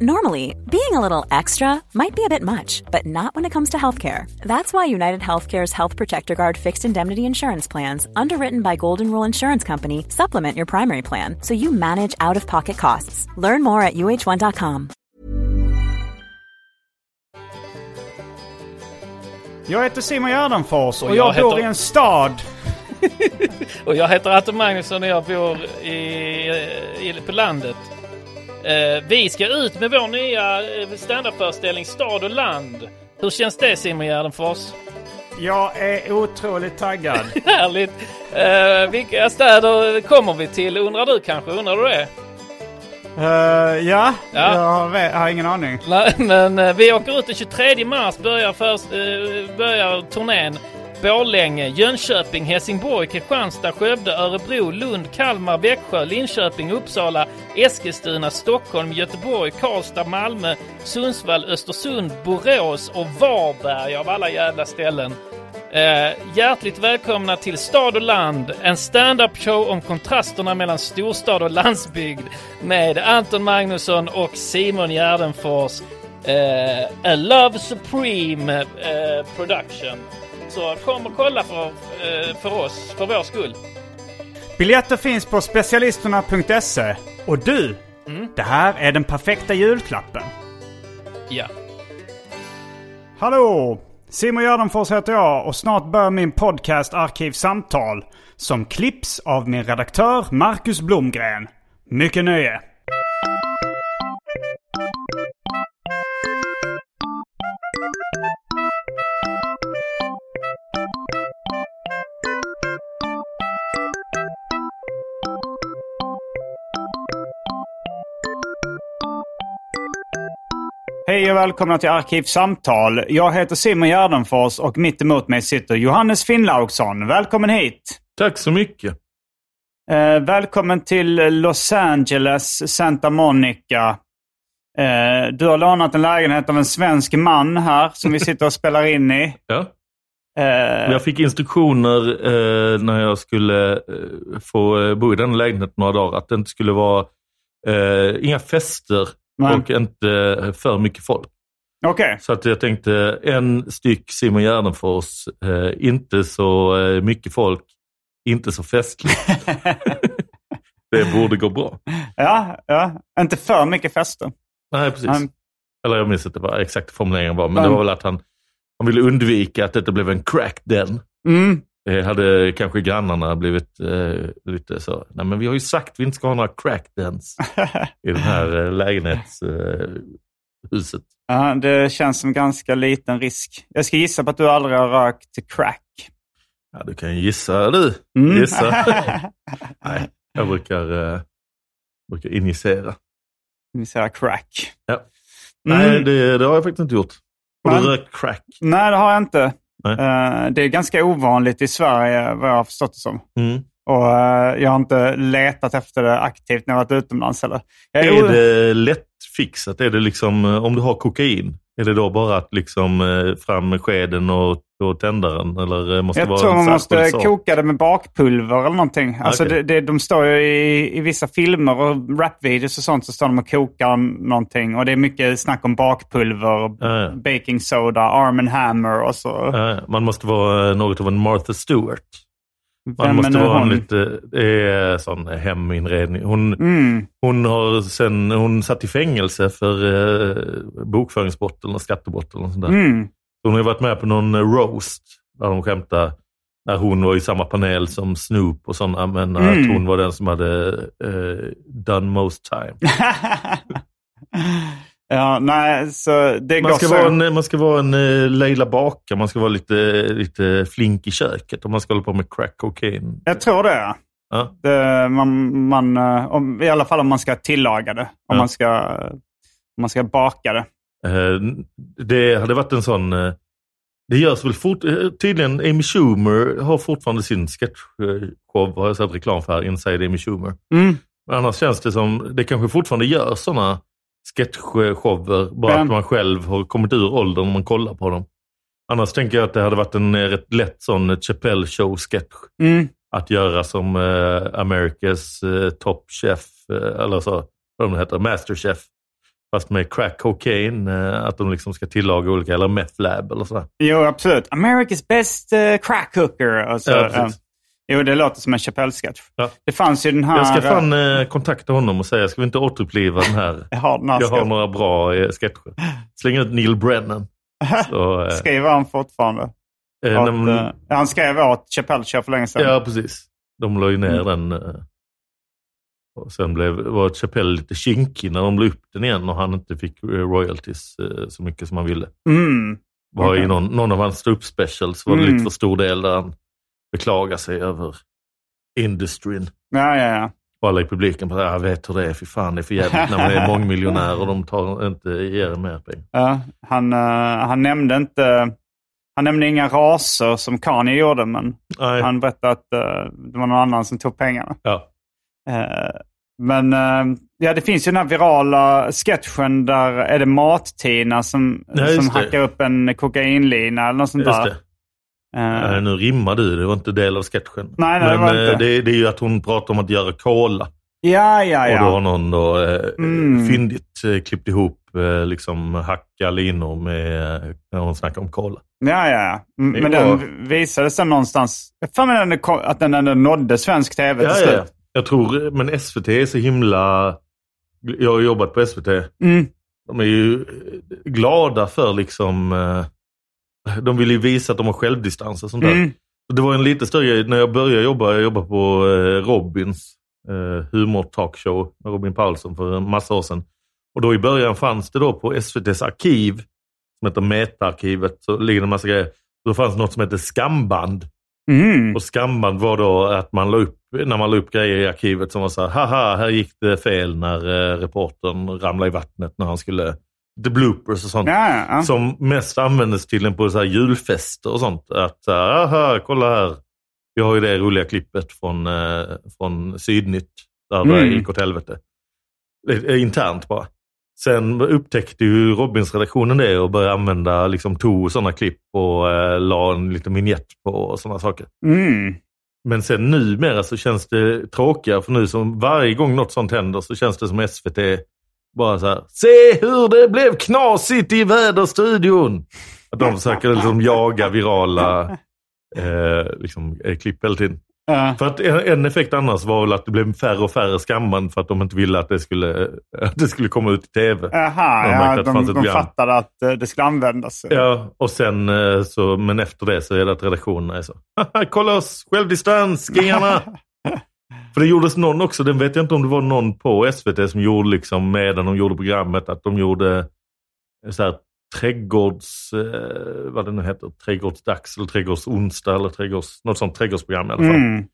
Normally, being a little extra might be a bit much, but not when it comes to healthcare. That's why United Healthcare's Health Protector Guard fixed indemnity insurance plans, underwritten by Golden Rule Insurance Company, supplement your primary plan so you manage out of pocket costs. Learn more at uh1.com. Jag heter Simon Gärdenfors och, Och jag, jag bor heter- i en stad. Och jag heter Atte Magnusson och jag bor i, i, på landet. Eh, vi ska ut med vår nya eh, standardföreställning Stad och land. Hur känns det Simon Gärdenfors? Jag är otroligt taggad. Härligt! Eh, vilka städer kommer vi till undrar du kanske? Undrar du det? Eh, ja, Ja. Jag, vet, jag har ingen aning. Nej, men eh, vi åker ut den 23 mars, börjar, först, eh, börjar turnén. Borlänge, Jönköping, Helsingborg, Kristianstad, Skövde, Örebro, Lund, Kalmar, Växjö, Linköping, Uppsala, Eskilstuna, Stockholm, Göteborg, Karlstad, Malmö, Sundsvall, Östersund, Borås och Varberg av alla jävla ställen. Eh, hjärtligt välkomna till Stad och land, en stand-up show om kontrasterna mellan storstad och landsbygd med Anton Magnusson och Simon Gärdenfors. Eh, A Love Supreme eh, Production. Så kom och kolla för, eh, för oss, för vår skull. Biljetter finns på specialisterna.se. Och du, Mm. det här är den perfekta julklappen. Ja. Hallå! Simon Gärdenfors heter jag och snart börjar min podcast Arkivsamtal. Som klipps av min redaktör Marcus Blomgren. Mycket nöje! Hej och välkomna till Arkivsamtal. Jag heter Simon Gärdenfors och mitt emot mig sitter Johannes Finnlaugsson. Välkommen hit! Tack så mycket. Eh, välkommen till Los Angeles, Santa Monica. Eh, du har lånat en lägenhet av en svensk man här som vi sitter och spelar in i. Ja. Eh, Jag fick instruktioner eh, när jag skulle eh, få eh, bo i den lägenheten några dagar att det inte skulle vara inga fester Nej. och inte eh, för mycket folk. Okej. Så att jag tänkte en styck Simon Gärdenfors, eh, inte så eh, mycket folk, inte så festligt. det borde gå bra. Ja, ja. Inte för mycket fester. Nej, precis. Han- Eller jag minns inte vad exakt formuleringen var, men Men- det var väl att han, han ville undvika att detta blev en crack den. Mm. Eh, hade kanske grannarna blivit eh, lite så, nej men vi har ju sagt att vi inte ska ha några crack dens i det här lägenhetshuset. Eh, huset. Ja, det känns som ganska liten risk. Jag ska gissa på att du aldrig har rökt crack. ja, du kan gissa du. Mm. Gissa. nej, jag brukar, eh, brukar injicera. Säger crack. Ja. Mm. Nej, det, det har jag faktiskt inte gjort. Har du rökt crack? Nej, det har jag inte. Eh, det är ganska ovanligt i Sverige vad jag har förstått det som. Mm. Och eh, jag har inte letat efter det aktivt när jag varit utomlands heller. Jag Är o- det lättfixat? Är det liksom, eh, om du har kokain, är det då bara att liksom eh, fram med skeden och, och tändaren? Eller måste det jag vara tror man måste sak? koka det med bakpulver eller någonting. Alltså Okej. det, det, de står ju i, i vissa filmer och rapvideos och sånt så står de och kokar någonting. Och det är mycket snack om bakpulver, Ja, ja. baking soda, arm and hammer och så. Ja, man måste vara något av en Martha Stewart. Man Vem måste vara hon? lite, är sån heminredning. Hon, Mm. hon har sen, hon satt i fängelse för eh, bokföringsbrott eller skattebrott eller sånt. Mm. Hon har varit med på någon eh, roast där de skämtade när hon var i samma panel som Snoop och sådana, men Mm. att hon var den som hade eh, done most time. ja, nej, så det Man ska, vara en, man ska vara en eh, Leila Baka, man ska vara lite, lite flink i köket om man ska hålla på med crack cocaine. Jag tror det. Ja. det man, man, eh, om, I alla fall om man ska tillaga det. Om, Ja. man, ska, om man ska baka det. Eh, Det hade varit en sån... Det görs väl fort, tydligen, Amy Schumer har fortfarande sin sketchshow, har jag sett reklam för här, Inside Amy Schumer. Mm. Men annars känns det som, det kanske fortfarande görs sådana sketchshower, bara Men- att man själv har kommit ur åldern om man kollar på dem. Annars tänker jag att det hade varit en eh, rätt lätt sån Chappelle show-sketch. Mm. Att göra som eh, Americas eh, Top Chef, eh, eller så, vad de heter, Masterchef. Fast med crack cocaine, eh, att de liksom ska tillaga olika, eller meth lab eller sådär. Jo, absolut. America's best uh, crack cooker. Och så, Ja, eh. Jo, det låter som en Chappelle-sketch. Ja. Det fanns ju den här... Jag ska fan eh, kontakta honom och säga, ska vi inte återuppliva den här? Jag har den här Jag har några bra eh, sketcher. Släng ut Neil Brennan. Så, eh, Skriver han fortfarande? eh, när man- eh, han skrev åt Chappelle Show för länge sedan. Ja, precis. De la ju ner Mm. den. eh, Och sen blev, var Chappelle lite kinkig när de la upp den igen och han inte fick eh, royalties eh, så mycket som han ville. Mm. var Okej. i någon, någon av hans ståuppspecials var det Mm. lite för stor del där han beklagar sig över industrin. Ja, ja, ja. Och alla i publiken bara, jag vet hur det är, fy fan det är för jävligt när man är mångmiljonär och de tar inte ger mer pengar. ja. Han, eh, han nämnde inte... Han nämnde inga raser som Kanye gjorde, men Nej. han berättade att eh, det var någon annan som tog pengarna. Ja. Eh, men ja, det finns ju den här virala sketchen där är det Mat-Tina som, just som hackar upp en kokainlina eller något sånt Just där. det. Eh, Nej, nu rimmar du, det var inte del av sketchen. Nej, nej, det Men var eh, det, det är ju att hon pratar om att göra cola. ja, ja, Och då har ja. någon då eh, Mm. fyndigt eh, klippt ihop eh, liksom hacka linor med, eh, när hon snackar om cola. Ja, ja. Det Men den visades den någonstans. Jag för mig att den ändå nådde svensk tv till Ja, slut. ja. Jag tror, men SVT är så himla... Jag har jobbat på SVT. Mm. De är ju glada för liksom... De vill ju visa att de har självdistans och sånt där. Mm. Det var en lite större grej när jag började jobba. Jag jobbade på eh, Robins eh, humor-talkshow med Robin Paulsson för en massa år sedan. Och då i början fanns det då på SVTs arkiv, som heter Meta-arkivet, så ligger det en massa grejer. Då fanns något som heter skamband. Mm. Och skamband var då att man la upp, när man la upp grejer i arkivet som var så här, haha, här gick det fel när eh, reportern ramlade i vattnet när han skulle, the bloopers och sånt. Ja, ja. Som mest användes tydligen på så här julfester och sånt. Att, aha, kolla här. Vi har ju det roliga klippet från, eh, från Sydnytt, där det Mm. gick åt helvete. Det är internt bara. Sen upptäckte ju Robins-redaktionen det och började använda, liksom tog sådana klipp och eh, la en liten vignett på och sådana saker. Mm. Men sen numera så känns det tråkigare för nu som varje gång något sånt händer så känns det som SVT bara så här. Se hur det blev knasigt i väderstudion! Att de försöker liksom jaga virala eh, liksom, eh, klipp hela tiden. Ja. För att en, effekt annars var väl att det blev färre och färre skamband för att de inte ville att det skulle, att det skulle komma ut i tv. Jaha, De ja, de, de fattade att eh, det skulle användas. Ja, och sen eh, så, men efter det så är det att redaktionerna är så. "Haha, Kolla oss, självdistans, skingarna! För det gjordes någon också, den vet jag inte om det var någon på SVT som gjorde liksom medan de gjorde programmet, att de gjorde så här trädgårds, eh, vad det nu heter, trädgårdsdags eller trädgårdsonsdag eller trädgårds, något sånt trädgårdsprogram i alla fall. Mm.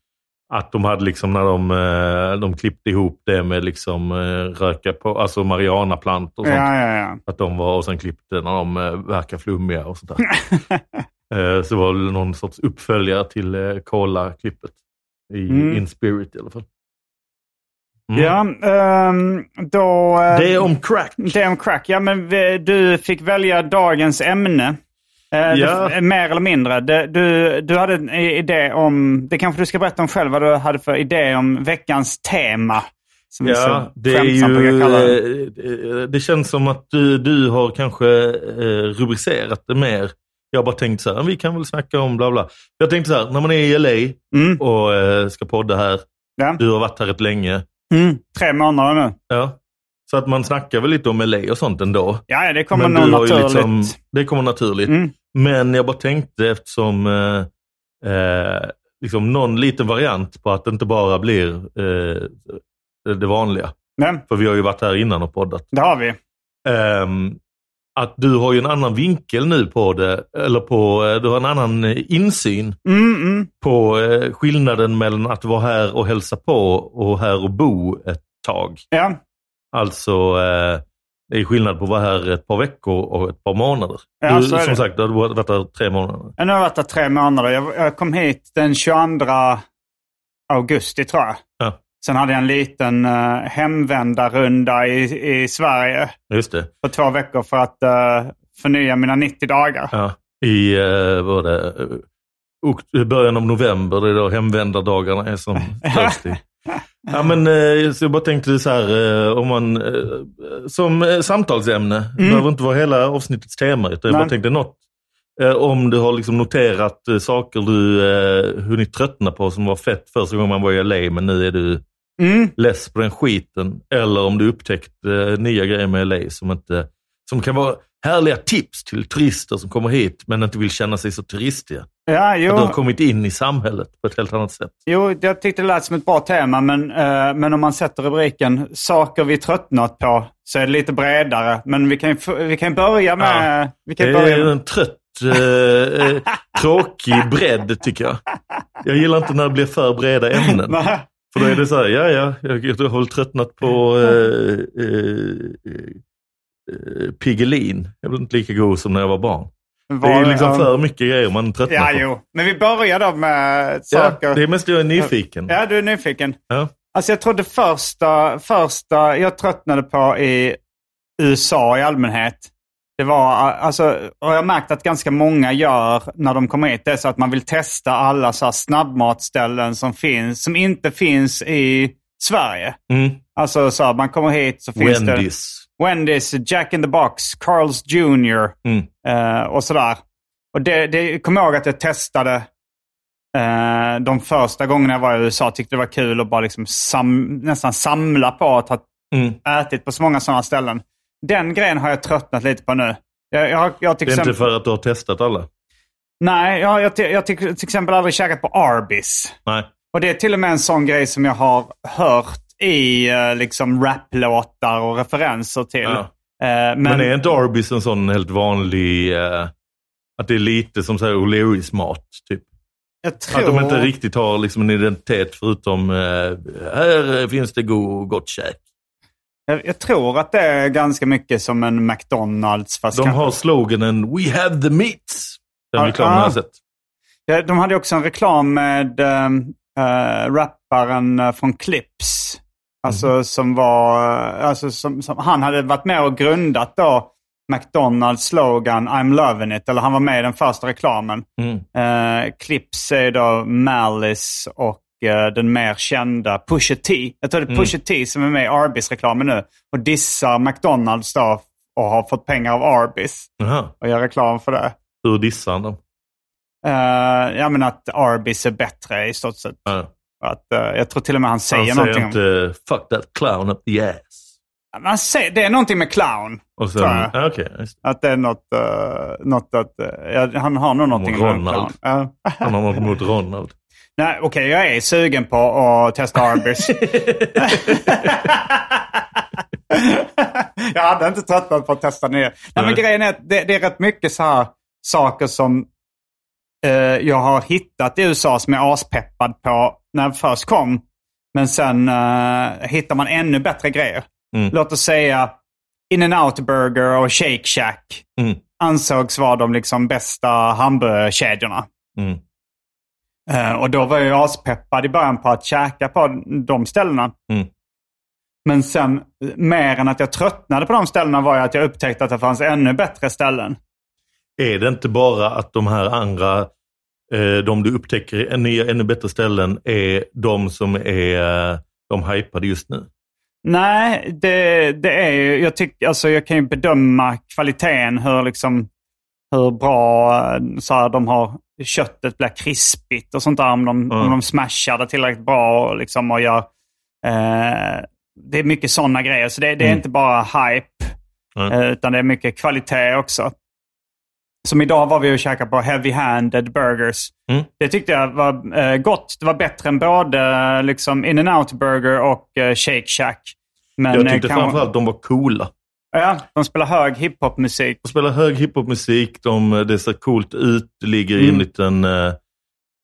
Att de hade liksom när de, eh, de klippte ihop det med liksom eh, röka på, alltså marijuanaplant och sånt. Ja, ja, ja. Att de var, och sen klippte när de eh, verkar flummiga och sånt där. eh, så var det någon sorts uppföljare till eh, Cola-klippet. I Mm. In Spirit i alla fall. Mm. Ja, ehm, då... eh, Det är om crack. det är om crack. Ja, men vi, du fick välja dagens ämne. Eh, Ja. det, mer eller mindre. Det, du, du hade en idé om... Det kanske du ska berätta om själv vad du hade för idé om veckans tema. Som Ja, så det är ju... det. eh, eh, Det känns som att du, du har kanske eh, rubricerat det mer Jag bara tänkt så här, vi kan väl snacka om bla bla. Jag tänkte så här, när man är i LA Mm. och eh, ska podda här, Ja. du har varit här rätt länge. Mm. Tre månader nu. Ja. Så att man snackar väl lite om LA och sånt ändå. Ja, det kommer nog naturligt. liksom, det kommer naturligt. Mm. Men jag bara tänkte eftersom eh, eh, liksom någon liten variant på att det inte bara blir eh, det vanliga. Ja, För vi har ju varit här innan och poddat. det har vi. Ehm, att du har ju en annan vinkel nu på det, eller på, eh, du har en annan eh, insyn Mm, mm. på eh, skillnaden mellan att vara här och hälsa på och här och bo ett tag. Ja, Alltså, det är skillnad på att vara här ett par veckor och ett par månader. Ja, du, det. som sagt, du har varit här tre månader. jag har varit där tre månader. Jag, jag kom hit den 22 augusti tror jag. Ja. Sen hade jag en liten uh, hemvändarrunda i, i Sverige Just det. på två veckor för att eh, förnya mina 90 dagar. Ja. I uh, vad var det, ok- början av november, det är då hemvändardagarna är som störst. Ja, men, så jag bara tänkte så här, om man, som samtalsämne, det behöver inte vara hela avsnittets tema, utan jag Mm. Bara tänkte något. Om du har liksom noterat saker du hunnit tröttna på som var fett första gången man var i LA, men nu är du Mm. less på den skiten. Eller om du upptäckt eh, nya grejer med LA som, inte, som kan vara härliga tips till turister som kommer hit men inte vill känna sig så turistiga. Ja, Att du jo, har kommit in i samhället på ett helt annat sätt. jo, jag tyckte det lät som ett bra tema, men, eh, men om man sätter rubriken saker vi tröttnat på så är det lite bredare. Men vi kan vi kan börja med... Vi kan Det börja är med en trött, eh, eh, tråkig bredd tycker jag. Jag gillar inte när det blir för breda ämnen. För då är det så här, ja ja, jag, har tröttnat på eh, eh, eh, Piggelin. Jag blev inte lika god som när jag var barn. Det är Var- liksom ja. för mycket grejer man tröttnar Ja, på. jo. Men vi börjar då med Ja, saker. det är mest jag är nyfiken. Ja, du är nyfiken. Ja. Alltså jag trodde första, första jag tröttnade på i USA i allmänhet, det var, alltså, och jag har märkt att ganska många gör när de kommer hit, det är så att man vill testa alla så här snabbmatställen som finns, som inte finns i Sverige. Mm. Alltså så här, man kommer hit så finns det Wendy's. Wendy's, Jack in the Box, Carl's Jr. Mm. Eh, och sådär. Och det, det jag kommer ihåg att jag testade eh, de första gångerna jag var i USA. Tyckte det var kul att bara liksom sam, nästan samla på att ha Mm. ätit på så många sådana ställen. Den grejen har jag tröttnat lite på nu. Jag, jag, jag Det är inte exempel, för att du har testat alla? Nej, jag, har- jag, jag, till exempel aldrig käkat på Arby's. Nej. Och det är till och med en sån grej som jag har hört i eh, liksom raplåtar och referenser till. Ja. Eh, men, Men är inte Arby's en sån helt vanlig, eh, att det är lite som så här O'Learys mat? Typ. tror... Att de inte riktigt har liksom en identitet förutom här finns det god, gott käk. Jag, jag tror att det är ganska mycket som en McDonalds. Fast De kanske- har sloganen We have the meats. Den reklamen har jag sett. Ja, de hade också en reklam med äh, rapparen eh, från Clips. Alltså Mhm. som var, eh, alltså som, som, han hade varit med och grundat då McDonalds slogan I'm loving it. Eller han var med i den första reklamen. Mm. Eh, Clips är då Malice och den mer kända Pusha T. Jag tror det är Mm. Pusha T som är med i Arby's-reklamen nu. Och dissar McDonalds då och har fått pengar av Arby's. Jaha. Och gör reklam för det. Hur dissar han dem? Uh, ja, men att Arby's är bättre i stort sett. Ja. Att, eh, jag tror till och med han säger Han någonting säger om... inte fuck that clown up the ass. Han säger, det är någonting med clown. Och sen, Tror det. Att det är något, uh, något att... eh, ja, han har nog någonting med Ronald. clown. Ja. han har något mot Ronald. Nej, okej, jag är sugen på att testa Arby's. jag hade inte tröttnat på att testa nya. Nej, men grejen är att det, det är rätt mycket så här saker som eh, jag har hittat i USA som jag är aspeppad på när jag först kom. Men sen eh, hittar man ännu bättre grejer. Mm. Låt oss säga In-N-Out Burger och Shake Shack Mm. ansågs vara de liksom bästa hamburgerkedjorna. Mm. Eh, och då var jag aspeppad i början på att käka på de ställena. Mm. Men sen, mer än att jag tröttnade på de ställena var att jag upptäckte att det fanns ännu bättre ställen. Är det inte bara att de här andra, eh, de du upptäcker nya, ännu bättre ställen, är de som är eh, de hypade just nu? Nej, det, det är ju, jag tycker, alltså jag kan ju bedöma kvaliteten, hur liksom, hur bra eh, så här, de har köttet blir krispigt och sånt där. Om de, Mm. om de smashar det tillräckligt bra och, liksom, och gör... Eh, det är mycket sådana grejer. Så det, det är Mm. inte bara hype, Mm. eh, utan det är mycket kvalitet också. Som idag var vi och käkade på Heavy Handed Burgers. Mm. Det tyckte jag var eh, gott. Det var bättre än både eh, liksom in and out burger och eh, Shake Shack. Men, Jag eh, tyckte kan- framförallt de var coola. Ja, de spelar hög hiphopmusik. De spelar hög hiphopmusik, de, det ser coolt ut, det ligger i en Mm. liten... Eh,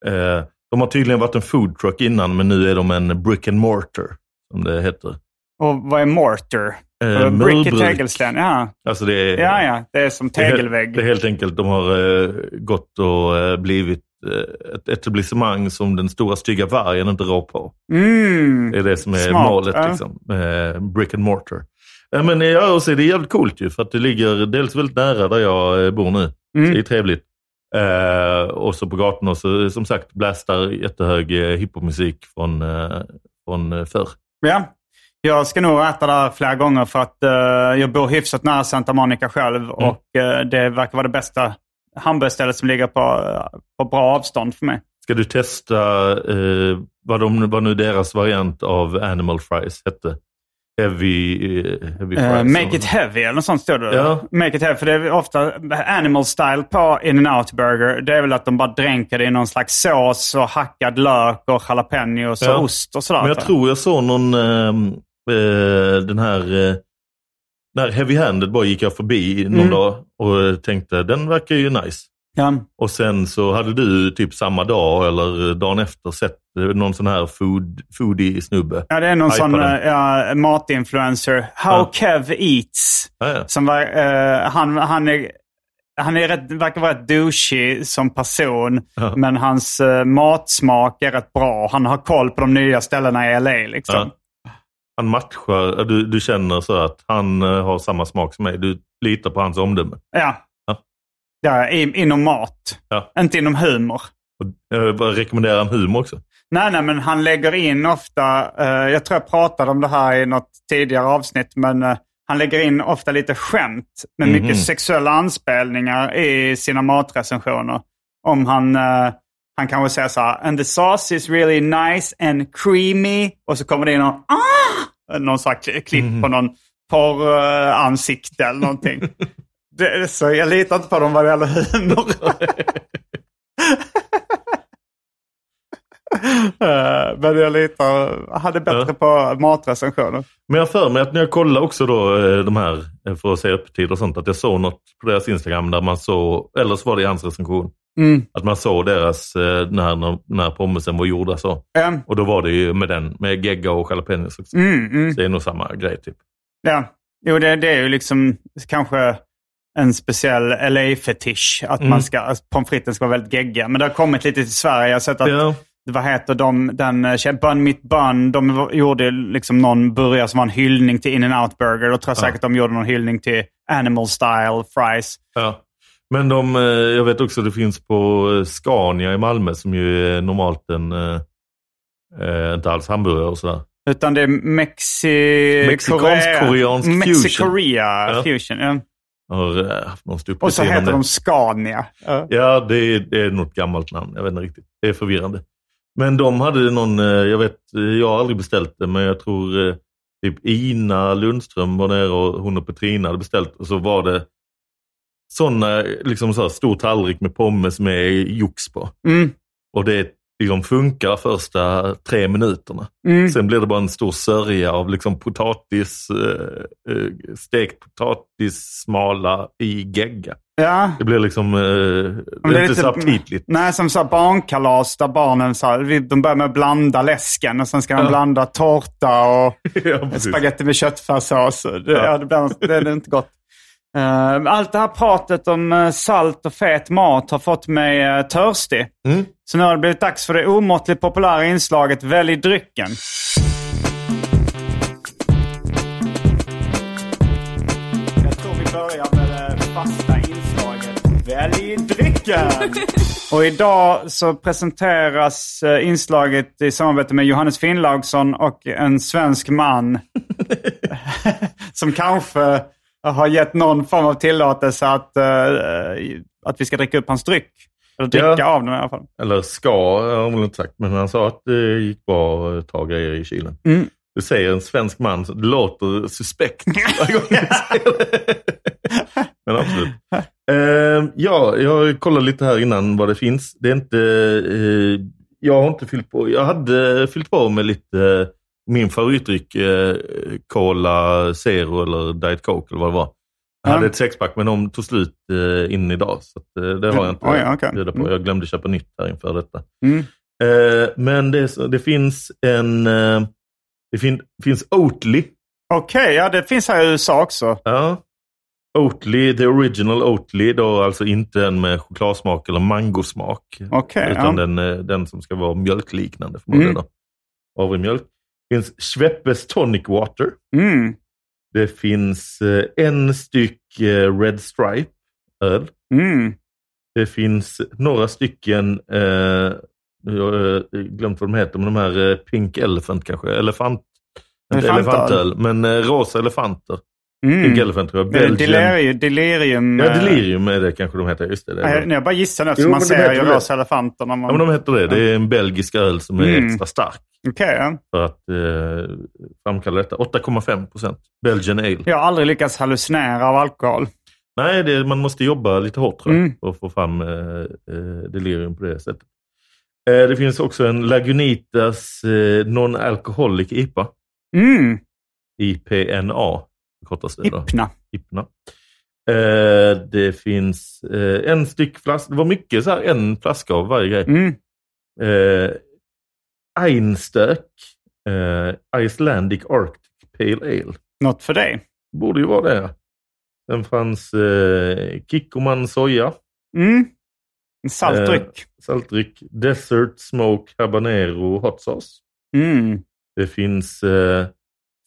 eh, de har tydligen varit en food truck innan, men nu är de en brick and mortar, som det heter. Och vad är mortar? Eh, Brick i tegelsten. Ja. Alltså det är, ja, ja. Det är som tegelvägg. Det är helt enkelt, de har eh, gått och eh, blivit eh, ett etablissemang som den stora stygga vargen inte rår på. Mm. Det är det som är Smart, målet. Liksom. Eh, brick and mortar. Ja, men ja, och så är det jävligt coolt ju, för att det ligger dels väldigt nära där jag eh, bor nu. Mm. Det är trevligt. Eh, och så på gatorna så som sagt blästar jättehög eh, hiphopmusik från, eh, från eh, förr. Ja. Jag ska nog äta där flera gånger för att eh, jag bor hyfsat nära Santa Monica själv Mm. och eh, det verkar vara det bästa hamburgerstället som ligger på, eh, på bra avstånd för mig. Ska du testa eh, vad, de, vad nu deras variant av Animal Fries hette? Heavy, eh, heavy Fries. make it heavy eller något sånt står det. Ja. Make it heavy, för det är ofta animal style på in and out burger. Det är väl att de bara dränker det i någon slags sås och hackad lök och jalapenos och Ja. ost och sådär. Men jag tror jag såg någon, eh, den här, eh, när Heavy Handed bara gick jag förbi någon Mm. dag och tänkte den verkar ju nice. Ja. Och sen så hade du typ samma dag eller dagen efter sett någon sån här food, foodie-snubbe. Ja, det är någon sån ja, matinfluencer. How Ja. Kev Eats. Ja, ja. Som var, eh, han, han, är, han är rätt, verkar vara rätt douchey som person. Men hans eh, matsmak är rätt bra. Han har koll på de nya ställena i LA. Liksom. Han matchar, du, du känner så att han eh, har samma smak som mig. Du litar på hans omdöme. Ja. Ja. Inom mat. Ja. Inte inom humor. Och jag bara rekommenderar han humor också. Nej, nej, men han lägger in ofta, eh, jag tror jag pratade om det här i något tidigare avsnitt, men eh, han lägger in ofta lite skämt med Mhm. mycket sexuella anspelningar i sina matrecensioner. Om han, eh, han kanske säger så här, and the sauce is really nice and creamy. Och så kommer det in någon, ah! någon slags klipp på någon porransikte eller någonting. det, är så jag litar inte på dem vad det gäller humor. Eh, Men jag litar, är bättre Ja. på matrecensioner. Men jag för mig att när jag kollade också då eh, de här eh, för att se öppettider och sånt, att jag såg något på deras Instagram där man såg, eller så var det i hans recension, Mm. att man såg deras, när, när pommesen var gjorda så. Ja. Och då var det ju med den, med gegga och jalapenos också. Mm, mm. Så det är nog samma grej typ. Ja, jo det, det är ju liksom kanske en speciell LA-fetisch. Att Mm. man ska, att pommes fritesen ska vara väldigt geggiga. Men det har kommit lite till Sverige. Jag har sett att, Ja. vad heter de, den, eh, Bun Mitt Bun, de gjorde liksom någon burgare som var en hyllning till In-N-Out Burger. Då tror jag Ja. säkert de gjorde någon hyllning till Animal Style Fries. Ja. Men de, eh, jag vet också det finns på eh, Scania i Malmö som ju är normalt en, inte alls hamburgare och sådär. Utan det är Mexi... Mexikansk-koreansk fusion. Mexikorea fusion. Ja. Har eh, haft någon Och så heter det. de Scania. Ja. Ja, det är, det är något gammalt namn. Jag vet inte riktigt. Det är förvirrande. Men de hade någon, eh, jag vet, jag har aldrig beställt det, men jag tror eh, typ Ina Lundström var nere och hon och Petrina hade beställt och så var det sådana, liksom så här stor tallrik med pommes med jox på. Mm. Och det liksom funkar första tre minuterna. Mm. Sen blir det bara en stor sörja av liksom potatis, eh, eh, stekt potatis, smala i gegga. Ja. Det blir liksom eh, det är inte så aptitligt. Nej, som så barnkalas där barnen så här, de börjar med att blanda läsken och sen ska de Ja. blanda tårta och ja, precis. spagetti med köttfärssås. Det, Ja. ja. det, blir, det är inte gott. Eh, allt det här pratet om eh, salt och fet mat har fått mig uh, törstig. Mm. Så nu har det blivit dags för det omåttligt populära inslaget Välj drycken. Jag tror vi börjar med det fasta inslaget Välj drycken. Och idag så presenteras eh, inslaget i samarbete med Johannes Finnlaugsson och en svensk man. som kanske har gett någon form av tillåtelse att, eh, att vi ska dricka upp hans dryck. Eller dricka Ja. av den i alla fall. Eller ska, har väl inte sagt. Men han sa att det gick bra att ta grejer i kylen. Mm. Det säger en svensk man. så Det låter suspekt varje gång jag säger det. Men absolut. Eh, ja, jag kollade lite här innan vad det finns. Det är inte... Eh, jag har inte fyllt på. Jag hade fyllt på med lite eh, min favoritdryck. Eh, Cola Zero eller Diet Coke eller vad det var. Jag Ja. hade ett sexpack men de tog slut eh, in idag. Så att, eh, det har jag inte Oj, att bjuda på. Mm. Jag glömde köpa nytt här inför detta. Mm. Eh, men det, det finns en... Eh, det fin, finns Oatly. Okej, ja det finns här i USA också. Ja. Oatly, the original Oatly. Då alltså inte en med chokladsmak eller mangosmak. Okej, utan ja. den, eh, den som ska vara mjölkliknande förmodligen. Mm. Då. Det finns Schweppes Tonic Water. Mm. Det finns eh, en styck eh, Red Stripe öl. Mm. Det finns några stycken, eh, jag har eh, glömt vad de heter, men de här Pink Elephant kanske, elefant, inte Elefantöl. men rosa elefanter. Mm. Elephant tror jag. Belgian. delirium? delirium Ja, eh, delirium är det kanske de heter, just det. det är Nej, nej, jag bara gissar nu eftersom man ser ju rosa elefanter man... Ja, men de heter det. Det är en belgisk öl som är Mm. extra stark ja. för att eh, framkalla detta. 8,5 procent. Belgian Ale. Jag har aldrig lyckats hallucinera av alkohol. Nej, det, man måste jobba lite hårt tror jag, Mm. för att få fram eh, eh, delirium på det sättet. Eh, det finns också en Lagunitas eh, Non-Alcoholic IPA. Mm. IPNA förkortas det då. IPNA. Eh, det finns eh, en styck flaska. Det var mycket så här, en flaska av varje grej. Mm. Eh, Einstök eh, Icelandic Arctic Pale Ale. Något för dig. Borde ju vara det. Sen fanns eh, Kikkoman soja. Mm. En salt Eh, dryck. Saltdryck. Desert Smoke Habanero Hot Sauce. Mm. Det finns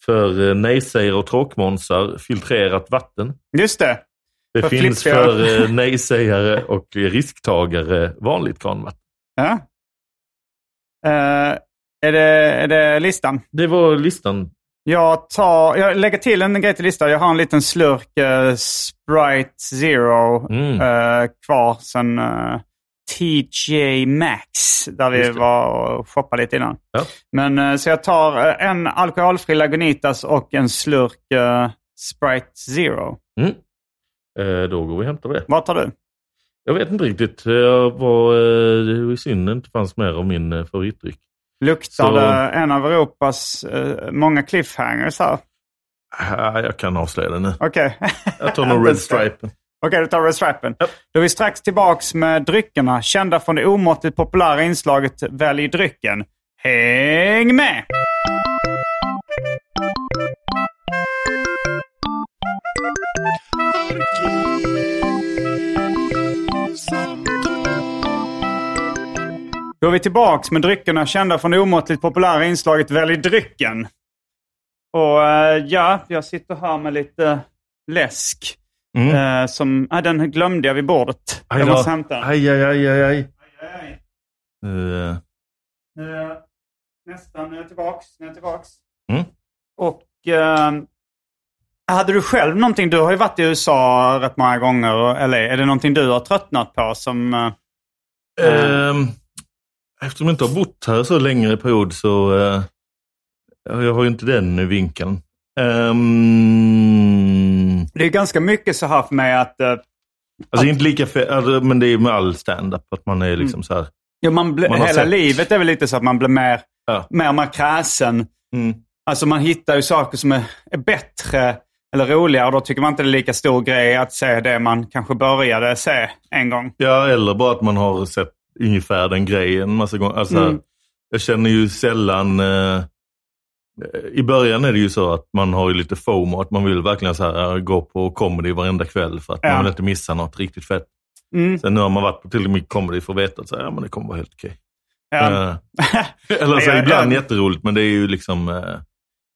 för eh, nejsägare och tråkmånsar filtrerat vatten. Just det. Det För finns flippiga. för eh, nejsägare och risktagare vanligt kranvatten. Ja. Eh, är, det, är det listan? Det var listan. Jag, tar, jag lägger till en grej till listan. Jag har en liten slurk eh, Sprite Zero Mm. eh, kvar sen TJ Maxx där vi var och shoppade lite innan. Ja. Men, eh, så jag tar eh, en alkoholfri Lagunitas och en slurk eh, Sprite Zero. Mm. Eh, då går vi och hämtar det. Vad tar du? Jag vet inte riktigt. Jag var, eh, var synd inte fanns mer av min eh, favoritdryck. Luktar Så- det en av Europas eh, många cliffhangers här? Jag kan avslöja det nu. Okej. Jag tar nog Red Stripe. Okej, du tar Red Stripen. Ja. Då är vi strax tillbaks med dryckerna, kända från det omåttligt populära inslaget Välj drycken. Häng med! Då är vi tillbaks med dryckerna kända från det omåttligt populära inslaget Välj drycken. Och eh, ja, jag sitter här med lite läsk. Mm. Eh, som, ah, den glömde jag vid bordet. Aj jag måste hämta den. Aj, aj, aj, aj, aj. Aj, aj. Eh, nästan, nu är jag tillbaks. Nu är jag tillbaks. Mm. Och eh, hade du själv någonting? Du har ju varit i USA rätt många gånger. LA. Är det någonting du har tröttnat på som... ehm, eftersom jag inte har bott här så längre period så jag har ju inte den vinkeln. Ehm, det är ganska mycket så här för mig att... eh, alltså inte lika fe- alltså, men det är med all stand-up att man är liksom så här. ja, man blir- Man hela sett- livet är väl lite så att man blir mer, Ja. mer mer kräsen. Mm. Alltså man hittar ju saker som är, är bättre eller roligare då tycker man inte det är lika stor grej att se det man kanske började se en gång. Ja, eller bara att man har sett ungefär den grejen massa gånger. Alltså, Mm. Jag känner ju sällan... Eh, I början är det ju så att man har ju lite FOMO, att man vill verkligen så här, eh, gå på comedy varenda kväll för att Ja. man vill inte missa något riktigt fett. Mm. Sen nu har man varit på tillräckligt mycket comedy för att veta att så här, ja, men det kommer vara helt okej. Ja. Eh, eller så ibland ja. jätteroligt, men det är ju liksom... Eh,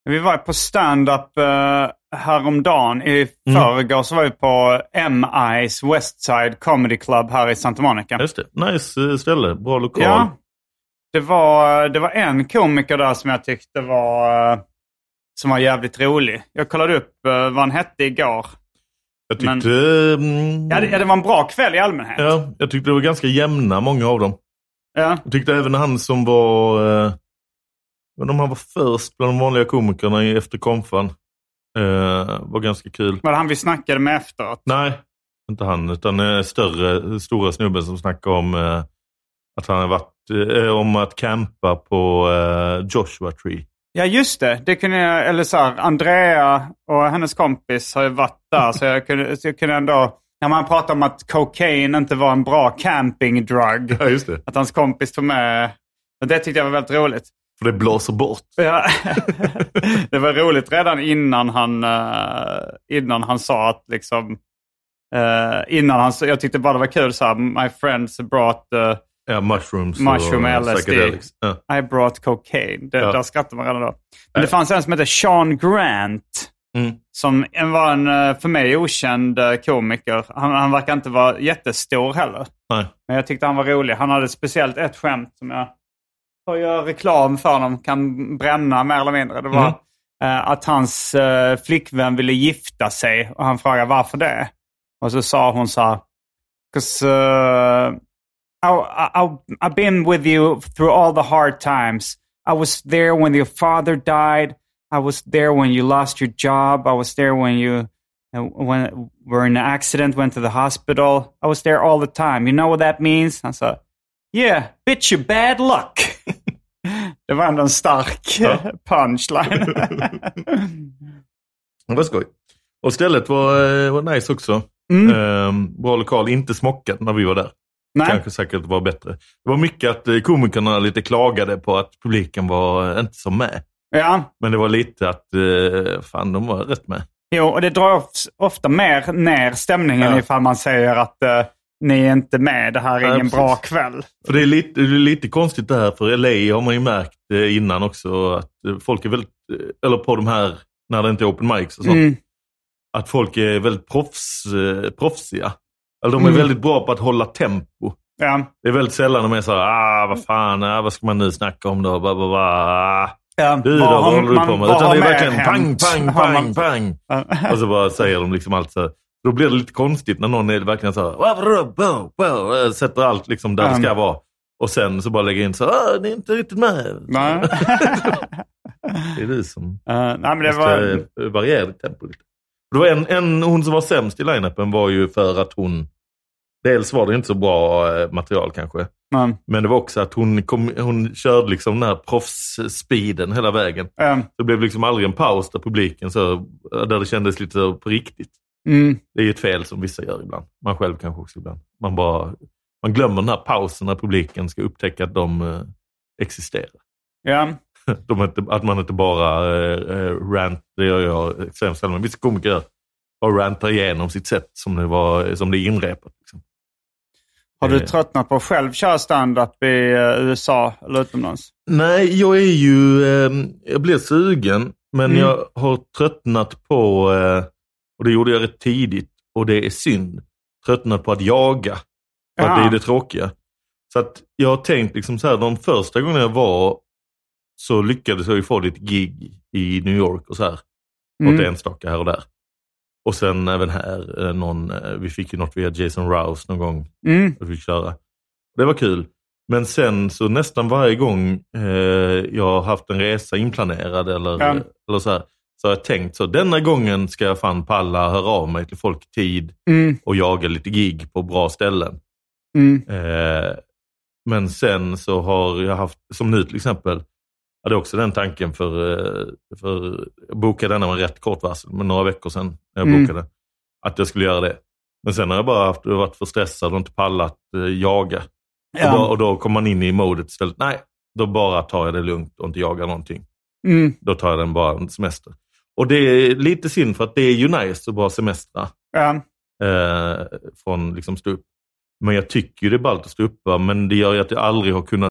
Vi var på stand-up uh, häromdagen. I Mm. förrgår så var vi på M.I.'s Westside Comedy Club här i Santa Monica. just det, nice eh, ställe, bra lokal. Ja, det var, det var en komiker där som jag tyckte var, eh, som var jävligt rolig. Jag kollade upp uh, vad han hette igår. Jag tyckte... Men- mm, Ja det, ja, det var en bra kväll i allmänhet. ja, jag tyckte det var ganska jämna, många av dem. Ja. Jag tyckte även han som var... Eh, men om han var först bland de vanliga komikerna efter konfan. Eh, var ganska kul. Var det han vi snackade med efteråt? Nej, inte han. Utan eh, större, stora snubben som snackade om eh, att han har varit... Eh, om att campa på eh, Joshua Tree. Ja just det, det kunde jag, eller så här, Andrea och hennes kompis har ju varit där så jag kunde, så jag kunde ändå, när man pratar om att cocaine inte var en bra camping drug, Ja, just det. att hans kompis tog med, och det tyckte jag var väldigt roligt. För det blåser bort. Ja. det var roligt redan innan han, eh, innan han sa att liksom, innan han, jag tyckte bara det var kul så här, my friends brought uh, Ja, mushrooms Mushroom och LSD. Ja. I brought cocaine. Det, Ja. Där skrattade man redan då. Men det fanns en som hette Sean Grant. Mm. Som var en eh, för mig okänd eh, komiker. Han, han verkar inte vara jättestor heller. Nej. Men jag tyckte han var rolig. Han hade speciellt ett skämt som jag får göra reklam för honom. Kan bränna mer eller mindre. Det var Mm. eh, att hans eh, flickvän ville gifta sig. Och han frågade varför det. Och så sa hon så här. 'Cause uh, I, I've been with you through all the hard times. I was there when your father died. I was there when you lost your job. I was there when you uh, when were in an accident, went to the hospital. I was there all the time. You know what that means? I said, yeah, bitch you bad luck. det var ändå en stark punchline. Det var skoj. Och stället var, eh, var nice också. Mm. Ehm, bra lokal, inte smockat när vi var där. Nej. Kanske säkert var bättre. Det var mycket att eh, komikerna lite klagade på att publiken var inte så med. Ja, Men det var lite att, eh, fan de var rätt med. Jo, och det drar of- ofta mer ner stämningen Ja. ifall man säger att eh, ni är inte med, det här är Ja, ingen precis. bra kväll. För det är, lite, det är lite konstigt det här, för LA har man ju märkt innan också att folk är väldigt, eller på de här, när det inte är open mics och sånt, Mm. att folk är väldigt proffs, proffsiga. Eller de är Mm. väldigt bra på att hålla tempo. Ja. Det är väldigt sällan de är så här, ah vad fan, ah, vad ska man nu snacka om då? Ah. Ja, Du då, vad håller du på med? Utan det är verkligen pang, pang, pang, pang. Och så bara säger de liksom allt så här. Då blir det lite konstigt när någon är verkligen så här, "Wow, wow, wow, wow", sätter allt liksom där det ska Mm. vara. Och sen så bara lägger in så ah, ni är inte riktigt med. Nej. Det är du som Eh, nej, men det var... eh, variera ditt tempo lite. Det var en, en, hon som var sämst i line-upen var ju för att hon, dels var det inte så bra eh, material kanske, Mm. men det var också att hon, kom, hon körde liksom den här proffs-speeden hela vägen. Mm. Det blev liksom aldrig en paus där publiken så, där det kändes lite så på riktigt. Mm. Det är ju ett fel som vissa gör ibland. Man själv kanske också ibland. Man bara man glömmer den här pausen när publiken ska upptäcka att de eh, existerar. Ja. De inte, att man inte bara eh, eh, rant, det gör jag sällan, men vissa komiker gör, bara rantar igenom sitt sätt som det, var, som det är inrepat. Liksom. Har du Eh. tröttnat på att själv köra stand-up i eh, USA eller utomlands? Nej, jag är ju, eh, jag blir sugen, men Mm. jag har tröttnat på, eh, och det gjorde jag rätt tidigt, och det är synd, tröttnat på att jaga. För att det är det tråkiga. Så att jag har tänkt liksom så här, de första gångerna jag var så lyckades jag ju få lite gig i New York och så här. Mm. Något enstaka här och där. Och sen även här, eh, någon, eh, vi fick ju något via Jason Rouse någon gång. Mm. vi fick köra. Det var kul. Men sen så nästan varje gång eh, jag har haft en resa inplanerad eller, Ja. eller så här, så har jag tänkt så denna gången ska jag fan palla höra av mig till folk tid Mm. och jaga lite gig på bra ställen. Mm. Eh, men sen så har jag haft, som nu till exempel, hade också den tanken för, eh, för jag bokade denna med rätt kort varsel, men några veckor sedan när jag Mm. bokade, att jag skulle göra det. Men sen har jag bara haft, varit för stressad och inte pallat eh, jaga. Och, bara, Ja. och då kommer man in i modet istället, nej, då bara tar jag det lugnt och inte jagar någonting. Mm. Då tar jag den bara en semester. Och det är lite synd för att det är ju nice att bara semestra Ja. eh, från liksom stå upp. Men jag tycker ju det är ballt att stå upp, va, men det gör ju att jag aldrig har kunnat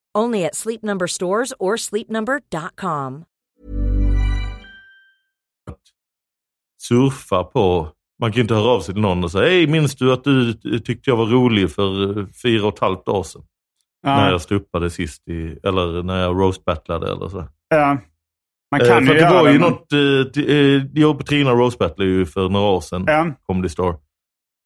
Only at Sleep Number stores or sleepnumber.com. surfa på. Man kan inte höra av sig till någon och säga Hej, minns du att du tyckte jag var rolig för eh, fyra och ett halvt år sedan? Ja. När jag stupade sist, i, eller när jag roast-battlade eller så. Ja. Man Eh, kan för ju det göra var ju men- något, eh, eh, jag och Petrina roast-battlade ju för några år sedan, Ja. Comedy Store.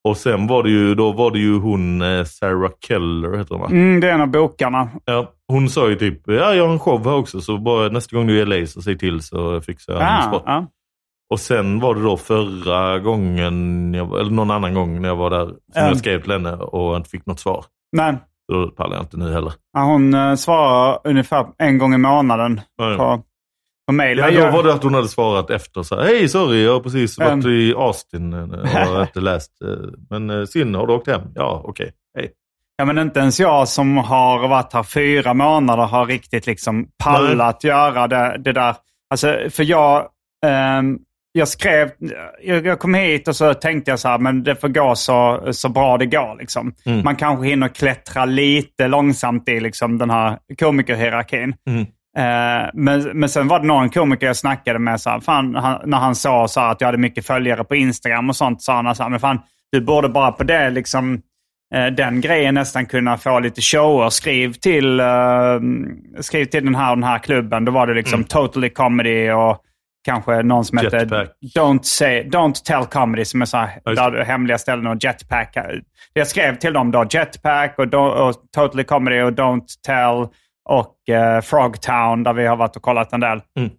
Och sen var det ju, då var det ju hon eh, Sarah Keller, heter hon va? Mm, det är en av bokarna. Ja, hon sa ju typ, ja jag har en show här också, så bara nästa gång du är i LA så säg till så fixar jag en Ah, spot. ja. Och sen var det då förra gången, jag, eller någon annan gång när jag var där, som Ja. jag skrev till henne och inte fick något svar. Nej, då pallar jag inte nu heller. ja, hon eh, svarar ungefär en gång i månaden ja. på, på mail. Ja, då var det att hon hade svarat efter så här, hej sorry, jag har precis Mm. varit i Austin eh, och inte läst. eh, Men Sin, har du åkt hem? Ja, okej. Hej. Ja, men inte ens jag som har varit här fyra månader har riktigt liksom pallat göra det, det där. Alltså, för jag, ehm, jag skrev, jag, jag kom hit och så tänkte jag så här, men det får gå så, så bra det går. Liksom. Mm. Man kanske hinner klättra lite långsamt i liksom, den här komikerhierarkin. Mm. Eh, men, men sen var det någon komiker jag snackade med, så här, fan, han, när han sa så här, att jag hade mycket följare på Instagram och sånt, sa han så här, men fan, du borde bara på det liksom, eh, den grejen nästan kunna få lite shower. Skriv till, eh, skriv till den här och den här klubben. Då var det liksom Totally Comedy och kanske någon som heter Jetpack. Don't, say, Don't Tell Comedy som är så här, där det hemliga ställen och Jetpack. Jag skrev till dem då Jetpack och, och Totally Comedy och Don't Tell och eh, Frogtown där vi har varit och kollat en del. Mm.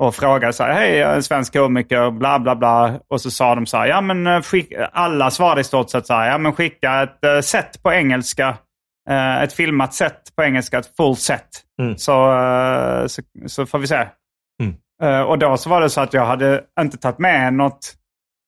Och frågade så här, hej jag är en svensk komiker, bla bla bla. Och så sa de så här, ja men eh, skick, alla svarade i stort sett så här, ja men skicka ett uh, set på engelska. eh, ett filmat set på engelska, ett full set. Mm. Så, eh, så, så får vi se. Mm. Eh, och då så var det så att jag hade inte tagit med något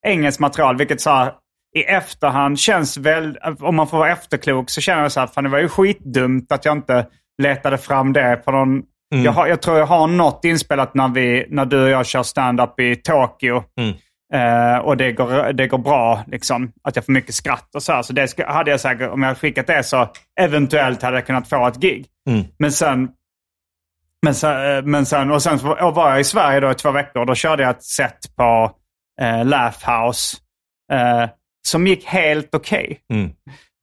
engelskt material, vilket så här, i efterhand känns väl, om man får vara efterklok så känner jag så här, fan det var ju skitdumt att jag inte letade fram det på någon... Mm. Jag, har, jag tror jag har något inspelat när, vi, när du och jag kör stand-up i Tokyo. Mm. Eh, och det går, det går bra, liksom. Att jag får mycket skratt och så här. Så det ska, hade jag säkert, om jag skickat det så eventuellt hade jag kunnat få ett gig. Mm. Men sen, men sen, eh, men sen, och sen så var jag i Sverige då i två veckor. Då körde jag ett set på eh, Laugh House. Eh, som gick helt okej. Mm.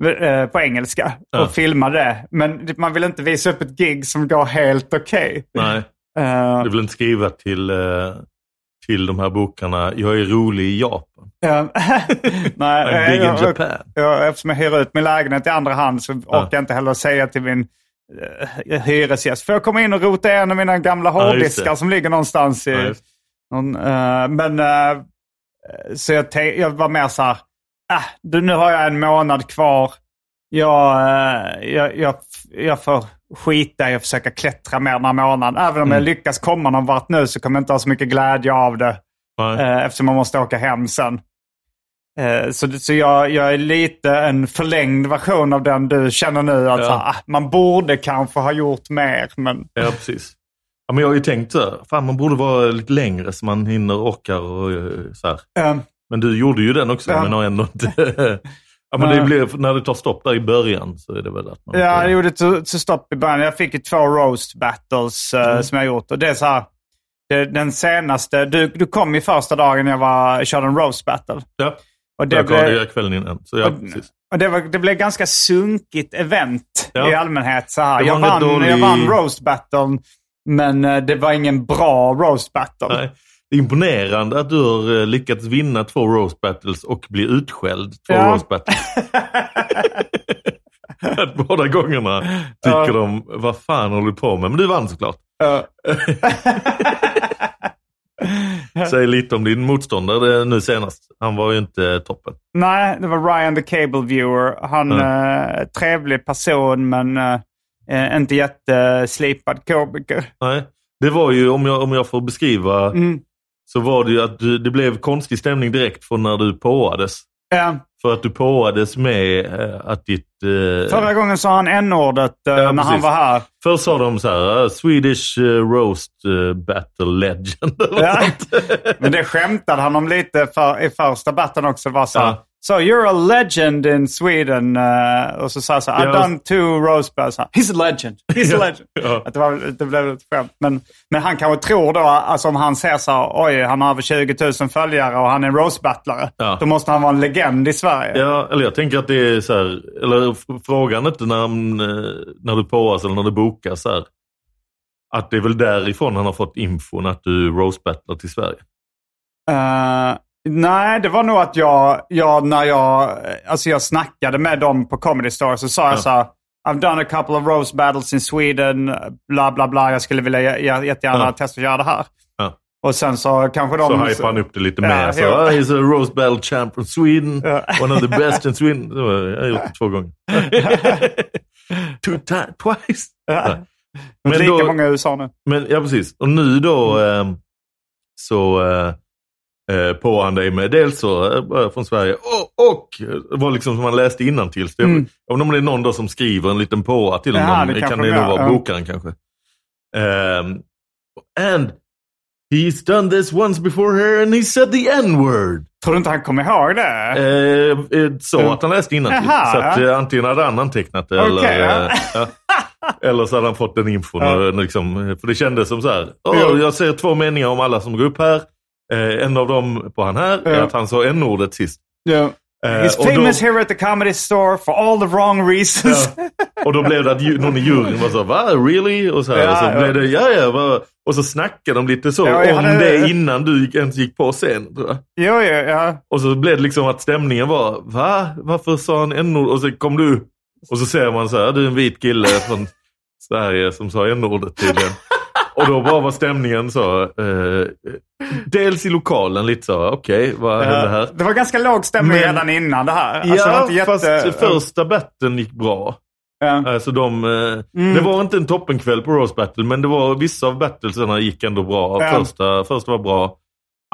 Eh, På engelska. Ja. Och filmade det. Men man vill inte visa upp ett gig som går helt okej. Nej, Eh, du vill inte skriva till, eh, till de här bokarna, jag är rolig i Japan. Ja. Nej, big in jag, Japan. jag, eftersom jag hyr ut min lägenhet i andra hand så orkar jag inte heller säga till min uh, hyresgäst. Får jag komma in och rota en av mina gamla Ja, hårddiskar det. som ligger någonstans i... Ja, någon, eh, men eh, så jag, jag var mer så här, ah, du, nu har jag en månad kvar. jag, eh, jag, jag, jag får skita i att försöka klättra mer den här månaden. Även om jag lyckas komma någon vart nu så kommer jag inte ha så mycket glädje av det. Nej. Eh, eftersom man måste åka hem sen. Eh, så så jag, jag är lite en förlängd version av den du känner nu. Att Ja. här, ah, man borde kanske ha gjort mer. Men Ja, precis. Ja, men jag har ju tänkt så här, fan man borde vara lite längre så man hinner orkar och så här. eh, Men du gjorde ju den också, Ja. men har ändå inte... ja, men det blir, när det tar stopp där i början så är det väl att man... Ja, jag gjorde till stopp i början. Jag fick ju två roast battles eh, Mm. som jag gjort. Och det är så här, det, den senaste, du, du kom ju första dagen jag var, körde en roast battle. ja. Och det, jag blev, det kvällen innan. Så ja, och, precis. och det, var, det blev ganska sunkigt event Ja. i allmänhet. Så här. Jag, vann, dålig- jag vann roast battlen, men eh, det var ingen bra roast battle. Nej. Det är imponerande att du har eh, lyckats vinna två roast battles och bli utskälld två Ja. roast battles. Att Båda gångerna tycker Ja. de, vad fan håller du på med? Men du vann såklart. Eh, Säg lite om din motståndare nu senast. Han var ju inte toppen. nej, det var Ryan the Cable Viewer. Han Mm. eh, trevlig person, men eh, eh, inte jätteslipad komiker. Nej. Det var ju, om jag, om jag får beskriva, Mm. Så var det ju att du, det blev konstig stämning direkt från när du påades. Ja. För att du påades med eh, att ditt... Eh, Förra gången sa han n-ordet eh, Ja, när han precis. var här. Först sa de så här, eh, Swedish eh, roast eh, battle legend. Ja. Men det skämtade han om lite för, i första batten också. Var så, här, Ja. So you're a legend in Sweden. eh, och så sa han så I've done two roast battles. He's a legend. He's a legend. Ja. Att det, var, det blev ett skämt. Men, men han kanske tror då, alltså om han ser så här, oj, han har över 20 000 följare och han är roast-battlare. Ja. Då måste han vara en legend i Sverige. Ja, eller jag tänker att det är så här, eller frågan inte när, när du påas eller när du bokas så här. Att det är väl därifrån han har fått infon att du roast battlar till Sverige. Eh, nej, det var nog att jag, jag, när jag, alltså jag snackade med dem på Comedy Store så sa jag Ja. så här, I've done a couple of roast battles in Sweden, bla bla bla, jag skulle vilja jättegärna Ja. testa att göra det här. Ja. Och sen så kanske de... Så hypar han upp det lite Ja, mer. Så, jo. ah, he's a roast battle champ from Sweden. Ja. One of the best in Sweden. Var- Jag har gjort det två gånger. Two times, twice. Ja. Men lika då- många i USA nu. Men ja, precis. Och nu då eh, så eh, eh, på han dig med dels så eh, från Sverige och, och det var liksom som man läste innan till. Mm. Om det är någon då som skriver en liten påa till Ja, honom det kan det de nog vara ja. bokaren kanske. Ehm, and he's done this once before here and he said the n-word. Tror du inte han kommer ihåg det? Eh, eh, så Mm. att han läste innan till. Jaha, Så att ja. eh, antingen hade han antecknat det Okej, eller, ja. eh, ja. eller så hade han fått den infon. Ja. Och, liksom, för det kändes som så här. Ja. "Åh, Jag ser två meningar om alla som går upp här. Eh, en av dem på han här är Ja. att han sa n-ordet sist. Ja. Eh, He's och då- famous here at the comedy store for all the wrong reasons. Ja. Och då blev det att ju- någon i juryn var så va, really? Och så, här, Ja, och så ja. blev det, ja ja. va?" Och så snackade de lite så Ja, om hade- det innan du gick- ens gick på scen. Tror jag. jo, jo, ja. Och så blev det liksom att stämningen var, va? Varför sa han n-ord? Och så kom du och så ser man så här, du är en vit kille från Sverige som sa n-ordet tydligen. Och då bara var stämningen så, eh, dels i lokalen lite så, okej, vad hände här? Det var ganska låg stämning Men- redan innan det här. Alltså, det ja, inte jätte... fast första batten gick bra. Ja. Alltså de, eh, Mm. Det var inte en toppenkväll på Rose Battle, men det var vissa av battlesarna gick ändå bra. Ja. Första, första var bra.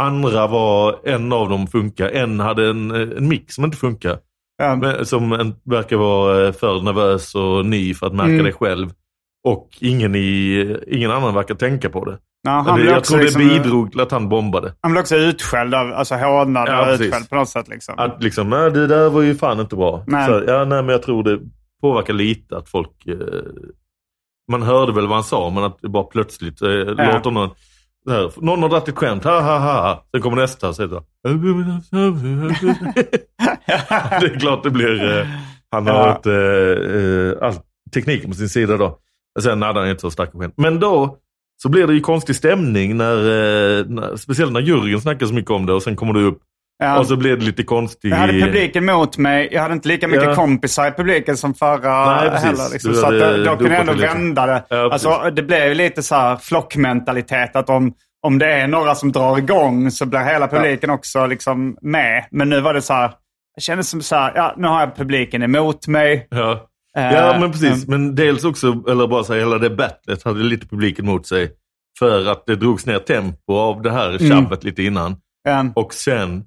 Andra var, en av dem funkar. En hade en, eh, en mix som inte funkar. Ja. Som en, verkar vara för nervös och ny för att märka Mm. det själv. Och ingen, i, ingen annan verkar tänka på det. Ja, han, det jag tror det liksom, bidrog till att han bombade. han blev också utskälld, av, alltså hånad Ja, och precis. utskälld på något sätt. Liksom. Att liksom, nej, det där var ju fan inte bra. Nej. Så, ja, nej, men jag tror det påverkar lite att folk... Eh, man hörde väl vad han sa, men att det bara plötsligt eh, låter någon... Här, någon har dragit ett skämt, ha ha ha. Sen kommer nästa och säger så. det är klart det blir... Eh, han har Ja. inte eh, all tekniken på sin sida då. Sen hade han inte så starka skämt. Men då så blir det ju konstig stämning när, eh, när speciellt när juryn snackar så mycket om det och sen kommer du upp Ja. och så blir det lite konstigt. Jag hade publiken mot mig. Jag hade inte lika mycket Ja. kompisar i publiken som förra Nej, precis. heller. Liksom. Så att då, kunde jag ändå vända det. Ja, alltså, det blev lite så här flockmentalitet. Att om, om det är några som drar igång så blir hela publiken också liksom med. Men nu var det så här, jag kände som så här, ja nu har jag publiken emot mig. Ja. Eh, ja, men precis. mm. Men dels också, eller bara säga hela det battlet hade lite publiken mot sig. För att det drogs ner tempo av det här tjabbet lite innan. Mm. Och sen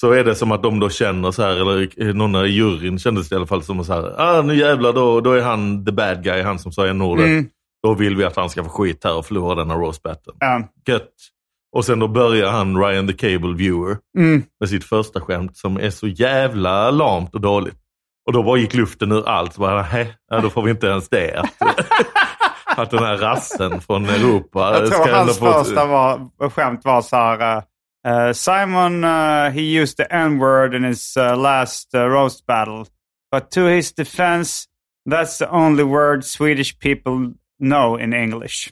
så är det som att de då känner så här, eller någon i juryn kändes det i alla fall som så här, ah, nu jävlar då, då är han the bad guy, han som sa en ordet. Mm. Då vill vi att han ska få skit här och förlora denna roast battle. Ja. Gött. Och sen då börjar han, Ryan the Cable Viewer, Mm. med sitt första skämt som är så jävla lamt och dåligt. Och då bara gick luften ur allt. Så bara, "Hä? ja, då får vi inte ens det. Att, att den här rassen från Europa Jag tror ska hans ändå få... första var, skämt var så här. eh, Simon, uh, he used the n-word in his uh, last uh, roast battle. But to his defense, that's the only word Swedish people know in English.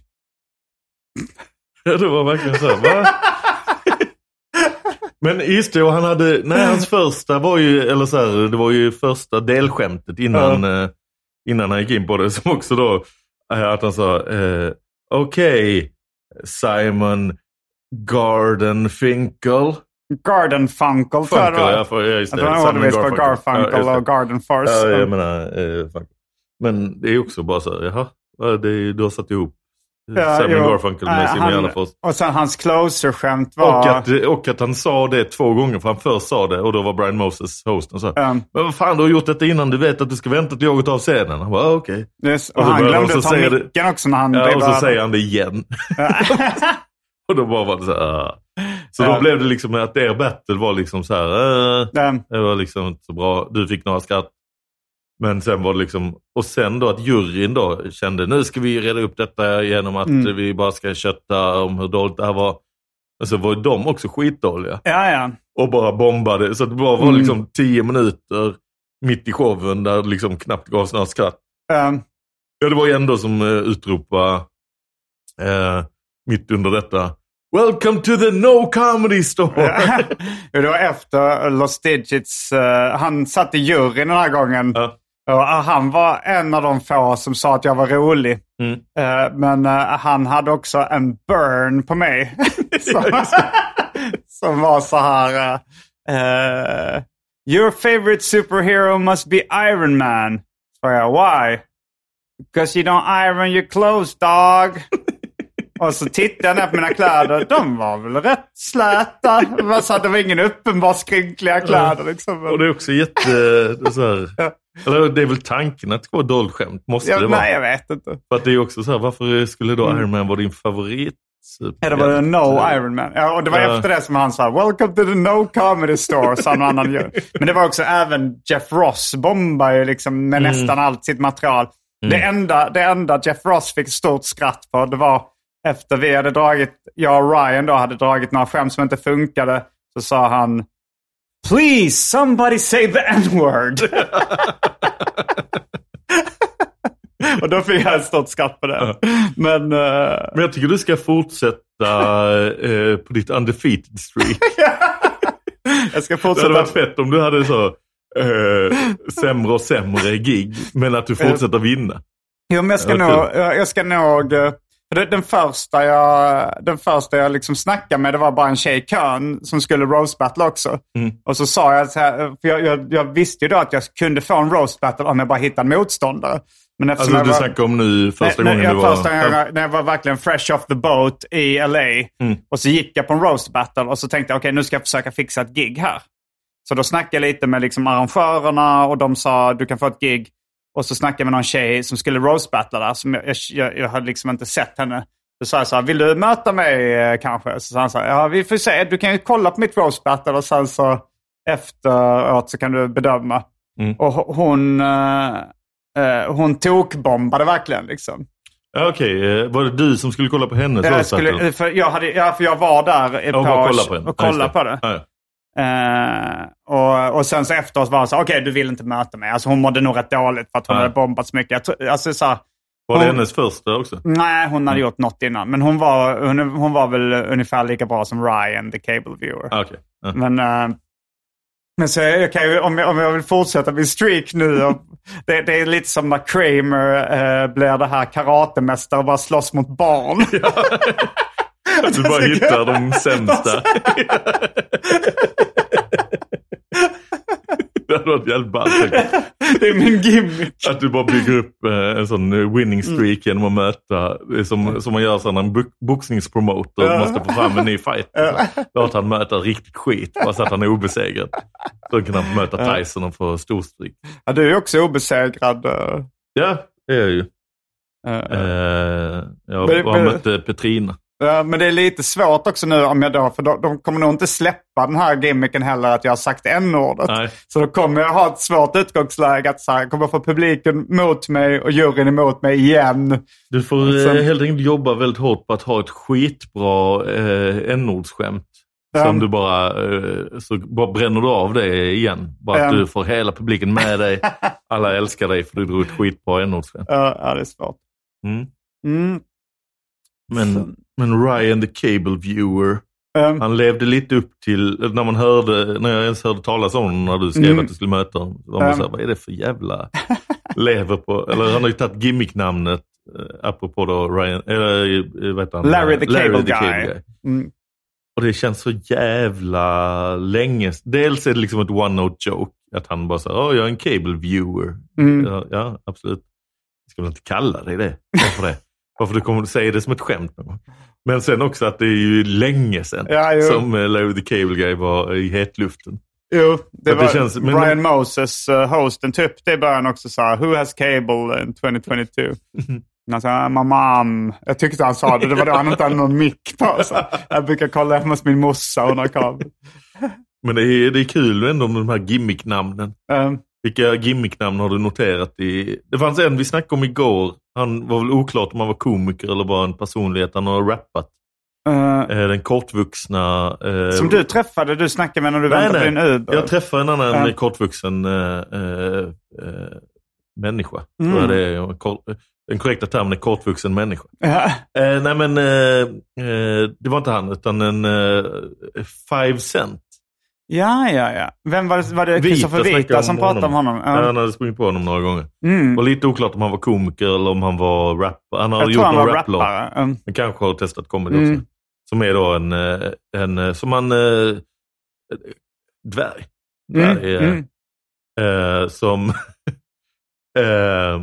Det var verkligen så. Va? Men just det, och han hade, nej hans första var ju, eller så här, det var ju första delskämtet innan, eh, innan han gick in på det, som också då, eh, att han sa, eh, okej Simon Gardenfinkel. Gardenfunkel tror jag det var. ja, för, ja, just Jag det. tror han Simon ordvis på Garfunkel. Ja, det. och Garden Force. Ja, jag menar, eh. Men det är också bara så, här, jaha, ja, det du har satt ihop Ja, Simon jo. Garfunkel med han- Gärdenfors. Och sen hans closer-skämt var... Och att, och att han sa det två gånger, för han först sa det och då var Brian Moses hosten och sa Um, Men vad fan, du har gjort detta innan, du vet att du ska vänta till jag går av scenen. Han bara, ah, okej. yes, Och och så han glömde så ta det- micken också när han Ja, och så säger han det igen. och då bara var det så här, ah. Så då Ja. blev det liksom att er battle var liksom så här, eh, Um, det var liksom inte så bra. Du fick några skratt. Men sen var det liksom, och sen då att juryn då kände nu ska vi reda upp detta genom att Mm. vi bara ska kötta om hur dåligt det här var. Och så var de också skitdåliga. ja, ja. Och bara bombade. Så det bara var Mm. liksom tio minuter mitt i showen där det liksom knappt gavs några skratt. Um, Ja, det var ju ändå som uh, utropa eh, mitt under detta. Welcome to the no comedy store! Det var efter Lost Digits. eh, han satt i juryn den här gången. Ja. Och han var en av de få som sa att jag var rolig. Mm. Eh, men eh, han hade också en burn på mig. som, som var så här. eh, Your favorite superhero must be Iron Man. Så jag, why? Because you don't iron your clothes dog. Och så tittade jag ner på mina kläder. De var väl rätt släta. Det var ingen uppenbar skrynkliga kläder. Liksom. Och det är också jätte... Det är, så här. Eller det är väl tanken att det vara dåligt skämt. Måste Ja, det vara. nej, jag vet inte. För att det är också så här, varför skulle då Iron Man vara din favorit? Ja, det var det No Iron Man. Ja, och det var Ja. efter det som han sa “Welcome to the No Comedy Store” sa någon annan gör. Men det var också även Jeff Ross bombar ju liksom med nästan allt sitt material. Det, enda, det enda Jeff Ross fick stort skratt på det var efter vi hade dragit, jag och Ryan då hade dragit några skämt som inte funkade. Så sa han “Please somebody say the n-word”. och då fick jag ett stort skratt på det. Men... eh, Men jag tycker du ska fortsätta eh, på ditt undefeated streak. jag ska Det hade fortsätta. varit fett om du hade så eh, sämre och sämre gig, men att du fortsätter vinna. Jo, men jag ska nog... Jag jag ska nog den första jag, den första jag liksom snackade med det var bara en tjej i kön som skulle roast battle också. Mm. Och så sa jag så här, för jag, jag, jag visste ju då att jag kunde få en roast battle om jag bara hittade en motståndare. Men Alltså du jag var, snackar om nu första Nej, gången nej, du var... Första gången jag, när jag var verkligen fresh off the boat i LA. Mm. Och så gick jag på en roast battle och så tänkte jag okej nu ska jag försöka fixa ett gig här. Så då snackade jag lite med liksom arrangörerna och de sa du kan få ett gig. Och så snackade jag med någon tjej som skulle roast battle där. Som jag, jag, jag, hade liksom inte sett henne. Då sa jag så här, vill du möta mig eh, kanske? Så sa han så här, ja vi får se, du kan ju kolla på mitt roast battle och sen så efteråt så kan du bedöma. Mm. Och ho- hon, eh, eh, hon tokbombade verkligen liksom. Okej, eh, var det du som skulle kolla på hennes Jag, skulle, för jag, hade, ja, för jag var där ett och par bara år kolla på och kollade på det. Ja, ja. Eh, och, och sen så efteråt var han så okej du vill inte möta mig. Alltså hon mådde nog rätt dåligt för att hon Ja. hade bombat så mycket. Tror- alltså, så här, Var det Hon- hennes första också? nej, hon hade gjort något innan. Men hon var, hon, hon var väl ungefär lika bra som Ryan, the cable viewer. Ah, Okej. Ja. Men, eh, men så jag kan ju, om, jag, om jag vill fortsätta min streak nu. Och, det, det är lite som när Kramer eh, blir det här karatemästare och bara slåss mot barn. Du bara hittar de sämsta. hade varit jävligt ballt. Det är min gimmick. Att du bara bygger upp eh, en sån eh, winning streak genom att möta, det som, som man gör så när en bo- boxningspromoter Ja. måste få fram en ny fight. Ja. Låt han möta riktigt skit, bara så att han är obesegrad. Så kan han möta Tyson och få storstryk. Ja, du är också obesegrad. eh, Ja, det är jag ju. eh, Eh, jag Men- har men- mött eh, Petrina. Ja, men det är lite svårt också nu om jag då, för de, de kommer nog inte släppa den här gimmicken heller att jag har sagt n-ordet. Så då kommer jag ha ett svårt utgångsläge att så här, jag kommer få publiken mot mig och juryn emot mig igen. Du får eh, Som- helt enkelt jobba väldigt hårt på att ha ett skitbra eh, n-ordsskämt. Som du bara, eh, så bara bränner du av det igen. Bara att Ja. du får hela publiken med dig. Alla älskar dig för du drog ett skitbra n-ordsskämt. Ja, ja, det är svårt. Mm. Mm. Men, men Ryan the Cable Viewer, Um, han levde lite upp till, när man hörde, när jag ens hörde talas om honom när du skrev Mm. att du skulle möta honom. Så var man Ja. såhär, vad är det för jävla lever på, eller han har ju tagit gimmicknamnet, eh, apropå då Ryan, eller eh, vad heter han? Larry the Cable Guy. Guy. mm. Och det känns så jävla länge. Dels är det liksom ett one-note joke. Att han bara säger, oh, jag är en cable viewer. Mm. Ja, ja, absolut. Jag ska väl inte kalla dig det. Varför det? Varför du kommer att säga det som ett skämt någon gång. Men sen också att det är ju länge sedan Ja, som eh, Larry the Cable Guy var i hetluften. Jo, det Att det var känns- men- Brian Moses, uh, hosten, typ det i början också sa Who has cable in 2022? Han sa, "Ah, my mom. Jag tyckte han sa det, det var då han inte hade någon mick på. Så jag brukar kolla hemma hos min morsa, hon har kabel. Men det är, det är kul ändå med de här gimmicknamnen. Um, Vilka gimmicknamn har du noterat? i... Det fanns en vi snackade om igår. Han var väl oklart om han var komiker eller bara en personlighet. Han har rappat. uh, Den kortvuxna... eh, som du träffade, du snackade med när du Nej, väntade på nej. din Uber. Jag träffade en annan Ja. kortvuxen eh, människa. Mm. Tror jag det är. Den korrekta termen är kortvuxen människa. Nej men det var inte han utan en Five Cent. Ja, ja, ja. Vem var det? Var det Vita snackade Vita om som pratade om honom? Ja. Han hade sprungit på honom några gånger. Det Mm. var lite oklart om han var komiker eller om han var rappare. Han har gjort han någon var rappare. Um, Men kanske har testat comedy Mm. också. Som är då en, eh, en eh, som man... Eh, dvärg. dvärg mm, mm. eh, som eh,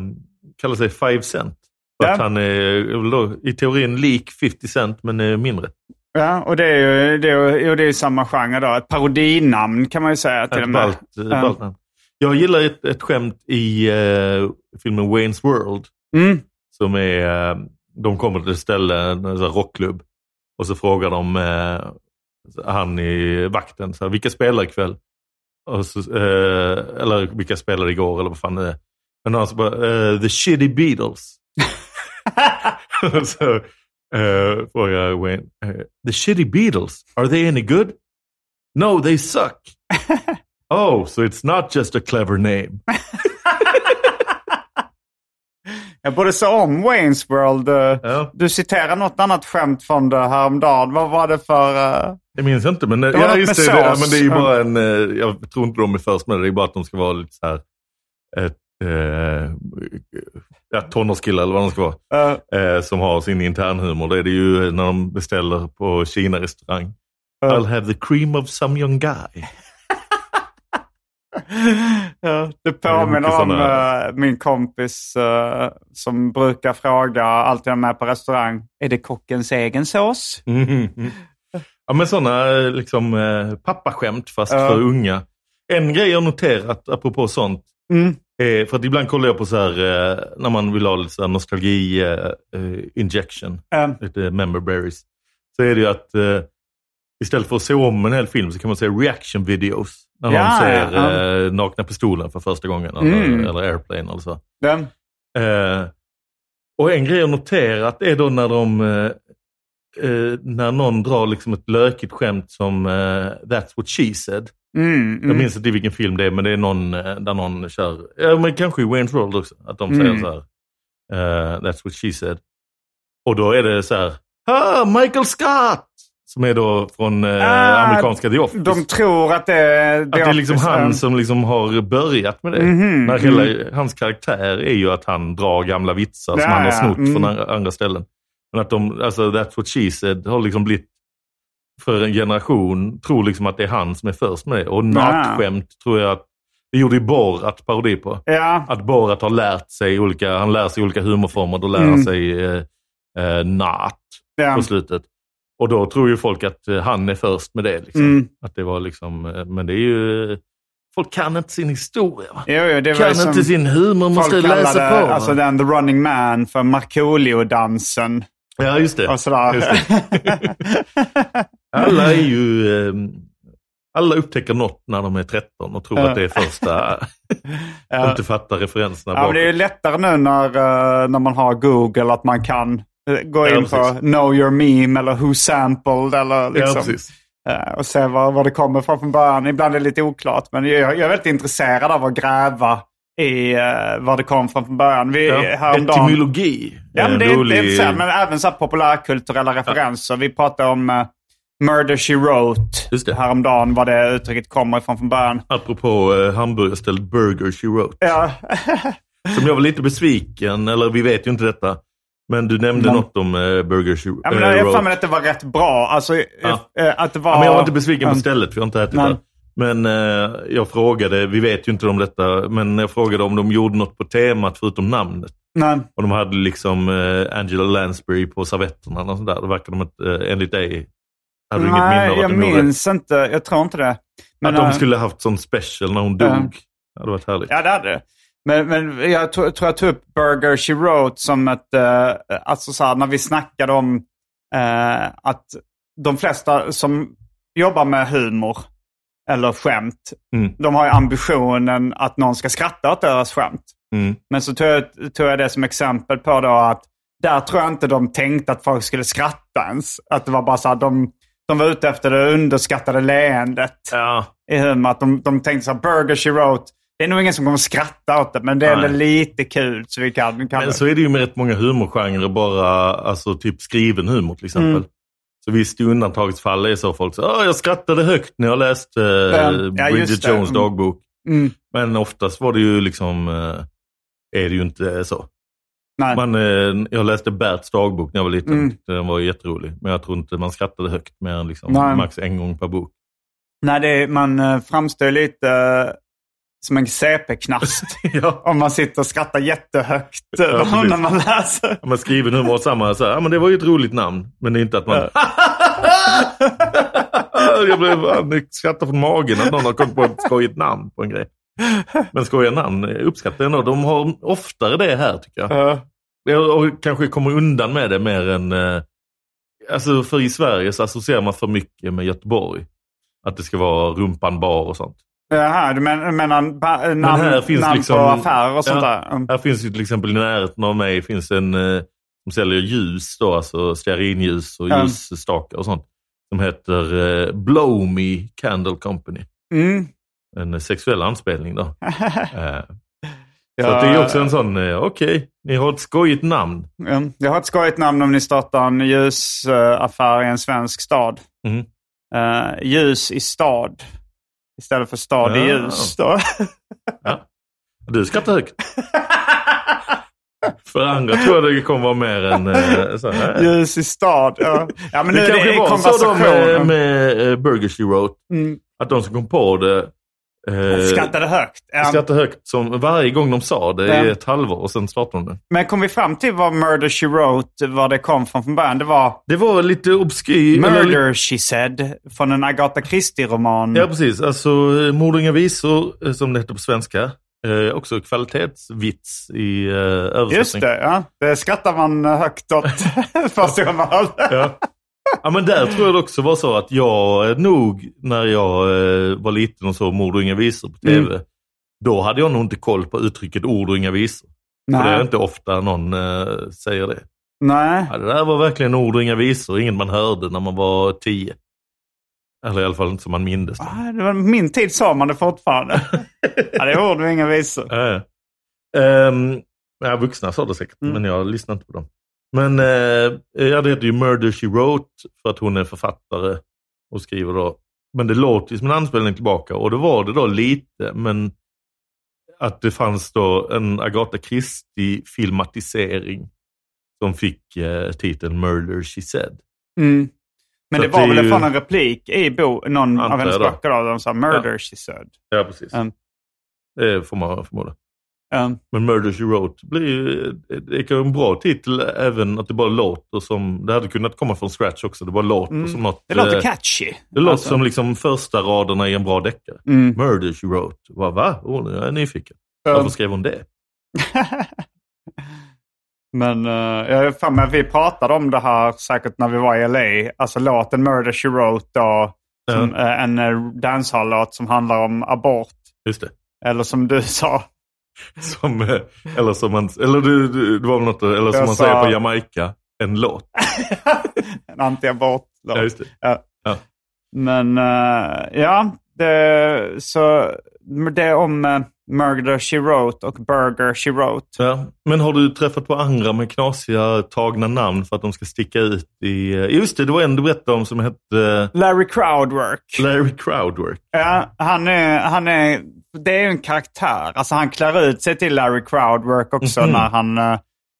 kallar sig Five Cent. För Ja. att han är i teorin lik 50 Cent men är mindre. Ja, och det är ju det är, det är samma genre då. Ett parodinamn kan man ju säga till och Ett med. Ja. ballt namn. Jag gillar ett, ett skämt i eh, filmen Wayne's World. Mm. Som är, eh, de kommer till ett ställe, en rockklubb. Och så frågar de eh, han i vakten, så här, vilka spelar ikväll? Och så, eller vilka spelade igår eller vad fan det är. Men han så bara, the shitty Beatles. Och så eh, frågar Wayne, the shitty Beatles, are they any good? No, they suck. oh, so it's not just a clever name. Jag borde se om Wayne's World. Ja. Du citerar något annat skämt från det häromdagen. Vad var det för... eh, Jag minns inte, men, var ja, just det, det, ja, men det är ju bara en... eh, Jag tror inte de är först med det. Det är bara att de ska vara lite så här... Ett, eh, ja, tonårskillar eller vad de ska vara. eh, Eh, som har sin internhumor. Det är det ju när de beställer på Kina-restaurang. Ja. I'll have the cream of some young guy. ja, det påminner om såna- eh, min kompis eh, som brukar fråga, alltid är med på restaurang, är det kockens egen sås? Mm. Ja, men sådana eh, liksom, pappaskämt fast för unga. En grej jag noterat apropå sånt Mm. Eh, för att ibland kollar jag på så här, eh, när man vill ha lite så här nostalgi eh, eh, injection, Eh, lite member berries. Så är det ju att eh, istället för att se om en hel film så kan man se reaction videos. När Ja, ser ja. eh, Nakna Pistolen för första gången eller, Mm. eller Airplane eller så. Eh, och en grej jag noterat är då när de eh, när någon drar liksom ett lökigt skämt som eh, That's what she said. Mm, Jag mm. minns inte vilken film det är, men det är någon eh, där någon kör, ja men kanske i Wayne's World också, att de säger Mm. så här, eh, That's what she said. Och då är det så här, ah, Michael Scott! Som är då från eh, Ah, amerikanska The Office. De tror att det är... att det är liksom han som liksom har börjat med det. Mhm, När hela hans karaktär är ju att han drar gamla vitsar som Ja, han har ja, snott mm. från andra ställen. Men att de, alltså That's what she said har liksom blivit för en generation tror liksom att det är han som är först med det. Och natskämt tror jag att Det gjorde ju Borat parodi på. Ja, Att Borat har lärt sig olika, han lär sig olika humorformer. Då lär han Mm. sig eh, eh, nat ja. på slutet. Och då tror ju folk att eh, han är först med det. Liksom. Mm. Att det var liksom, eh, men det är ju... Folk kan inte sin historia. Va? Jo, jo, Kan inte sin humor, måste läsa på. va? alltså, den The Running Man för Markoolio-dansen. Ja, just det. Just Alla är ju... Eh, alla upptäcker något när de är 13 och tror Ja. att det är första. Ja. inte fattar referenserna Ja, men det är ju lättare nu när, eh, när man har Google att man kan eh, gå Ja, in på. Know Your Meme eller Who Sampled eller Ja, liksom, precis. eh, och se var, var det kommer från från början. Ibland är det lite oklart, men jag, jag är väldigt intresserad av att gräva i uh, var det kom från från början. Vi, Ja. häromdagen- Etymologi. Ja, men det är en inte så, men även så här populärkulturella referenser. Vi pratade om eh, Murder She Wrote Just det. häromdagen, var det uttrycket kommer ifrån från början. Apropå eh, hamburgerstället Burger She Wrote. Ja, Som jag var lite besviken, eller vi vet ju inte detta. Men du nämnde Men- något om eh, Burger She ja men eh, jag har för mig att det var rätt bra. Alltså, Ja. eh, att det var... Ja, men jag var inte besviken på Mm. stället, för jag har inte ätit Nej. där. Men eh, jag frågade, vi vet ju inte om detta, men jag frågade om de gjorde något på temat förutom namnet. Nej. Och de hade liksom eh, Angela Lansbury på servetterna och sådär. Då verkar de inte, eh, enligt dig, hade du inget minne av att jag de gjorde det? minns inte. Jag tror inte det. Men, Att de eh, skulle haft sån special när hon dog. Det hade varit härligt. Ja, det hade det. Men, men jag tror, tror jag tog upp Burger She Wrote som ett... Eh, alltså så här, när vi snackade om eh, att de flesta som jobbar med humor eller skämt, Mm. de har ju ambitionen att någon ska skratta åt deras skämt. Mm. Men så tog jag, tog jag det som exempel på då att där tror jag inte de tänkte att folk skulle skratta ens. Att det var bara så här, de, de var ute efter det underskattade leendet Ja, i humor. Att de, de tänkte så här, Burger She Wrote. Det är nog ingen som kommer skratta åt det, men det är Nej. ändå lite kul så vi kan... kan men så är det ju med rätt många humorgenrer, bara alltså typ skriven humor till exempel. Mm. Så visst i undantagsfall är så folk så "Åh, jag skrattade högt när jag läste eh, Ja, Bridget. Jones Mm. dagbok. Mm, Men oftast var det ju liksom, eh, är det ju inte så. nej. Man, eh, jag läste Berts dagbok när jag var liten. Mm. Den var jätterolig. Men jag tror inte man skrattade högt mer än liksom Nej. max en gång per bok. nej, det man eh, framstår lite som en CP-knast. ja. om man sitter och skrattar jättehögt Ja, eh, när man läser. Man skriver humor och samma, så här, ja men det var ju ett roligt namn. Men det är inte att man... jag blev fan, skrattade från magen att någon har kommit på ett skojigt namn på en grej. Men skojiga namn uppskattar jag nog. De har oftare det här tycker jag. Eh, Jag och kanske kommer undan med det mer än... Eh, alltså för i Sverige så associerar man för mycket med Göteborg. Att det ska vara rumpan bar och sånt. Jaha, du men, menar ba, namn, här finns namn liksom- på affärer och sånt Ja. där? Mm. Här finns ju till exempel i närheten av mig finns en eh, som säljer ljus, då, alltså stearinljus och Ja. ljusstakar och sånt. Som heter eh, Blow Me Candle Company. Mm. En eh, sexuell anspelning då. Eh, så Ja, det är också en sån, eh, okej, ni har ett skojigt namn. mm. Jag har ett skojigt namn om ni startar en ljusaffär i en svensk stad. Mhm. Eh, ljus i stad. Istället för stad i Ja. ljus. Då. Du skrattar högt. För andra tror jag det kommer vara mer än eh, så här. ljus i stad. Ja, ja men nu Det är det kanske i var så då med, med eh, Burger She Wrote. Mm. Att de som kom på det eh, Skrattade högt. Ja. skrattade högt som varje gång de sa det i Ja. ett halvår och sen startade de det. Men kom vi fram till vad Murder She Wrote, var det kom från från början? Det var Det var lite obskyr. eller Murder She Said från en Agatha Christie-roman. Ja, precis. Alltså Mord och visor, eh, som det heter på svenska. Eh, också kvalitetsvits i eh, översättning. Just det, ja. Det skrattar man högt åt första gången man hörde. Ja. Ja, men där tror jag det också var så att jag eh, nog, när jag eh, var liten och såg Mord och inga visor på tv, Mm. då hade jag nog inte koll på uttrycket ord och inga visor. För det är inte ofta någon eh, säger det. Nej. Ja, det där var verkligen ord och inga visor, inget man hörde när man var tio. Eller i alla fall inte som man mindes. det. Ah, min tid sa man det fortfarande. ja, det är ord och inga visor. Ja. Ehm, ja, vuxna sa det säkert, Mm. men jag lyssnar inte på dem. Men eh, ja, det heter ju Murder She Wrote för att hon är författare och skriver då. Men det låter ju som en anspelning tillbaka och det var det då lite, men att det fanns då en Agatha Christie-filmatisering som fick eh, titeln Murder She Said. Mm. Men det var det är väl ju- från en replik i bo, någon Antar av hennes böcker då, de sa murder she said. Ja, precis. Mm. det får man förmoda. Um, Men Murder She Wrote blir ju det är en bra titel även att det bara låter som, det hade kunnat komma från scratch också, det bara låter som något. det låter eh, catchy. Det låter Alltså. som liksom första raderna i en bra deckare. Mm. Murder She Wrote. Va? va? Oh, jag är nyfiken. Varför skrev hon det? Men uh, jag mig att vi pratade om det här säkert när vi var i LA. Alltså låten Murder She Wrote då. Som, eh, en uh, dancehall-låt som handlar om abort. Just det. Eller som du sa. Som, eh, eller som man, eller du, du, det var något, eller som Jag man sa- säger på Jamaica, en låt. en anti-abort-låt. Ja, just det. Ja. Ja. Men eh, ja, det, så det om uh, Murder She Wrote och Burger She Wrote. Ja. Men har du träffat på andra med knasiga tagna namn för att de ska sticka ut i... eh, Just det, det var en du berättade om som hette Larry Crowdwork. Larry Crowdwork. Ja, han är, han är, det är en karaktär. Alltså han klär ut sig till Larry Crowdwork också Mhm. när, han, eh,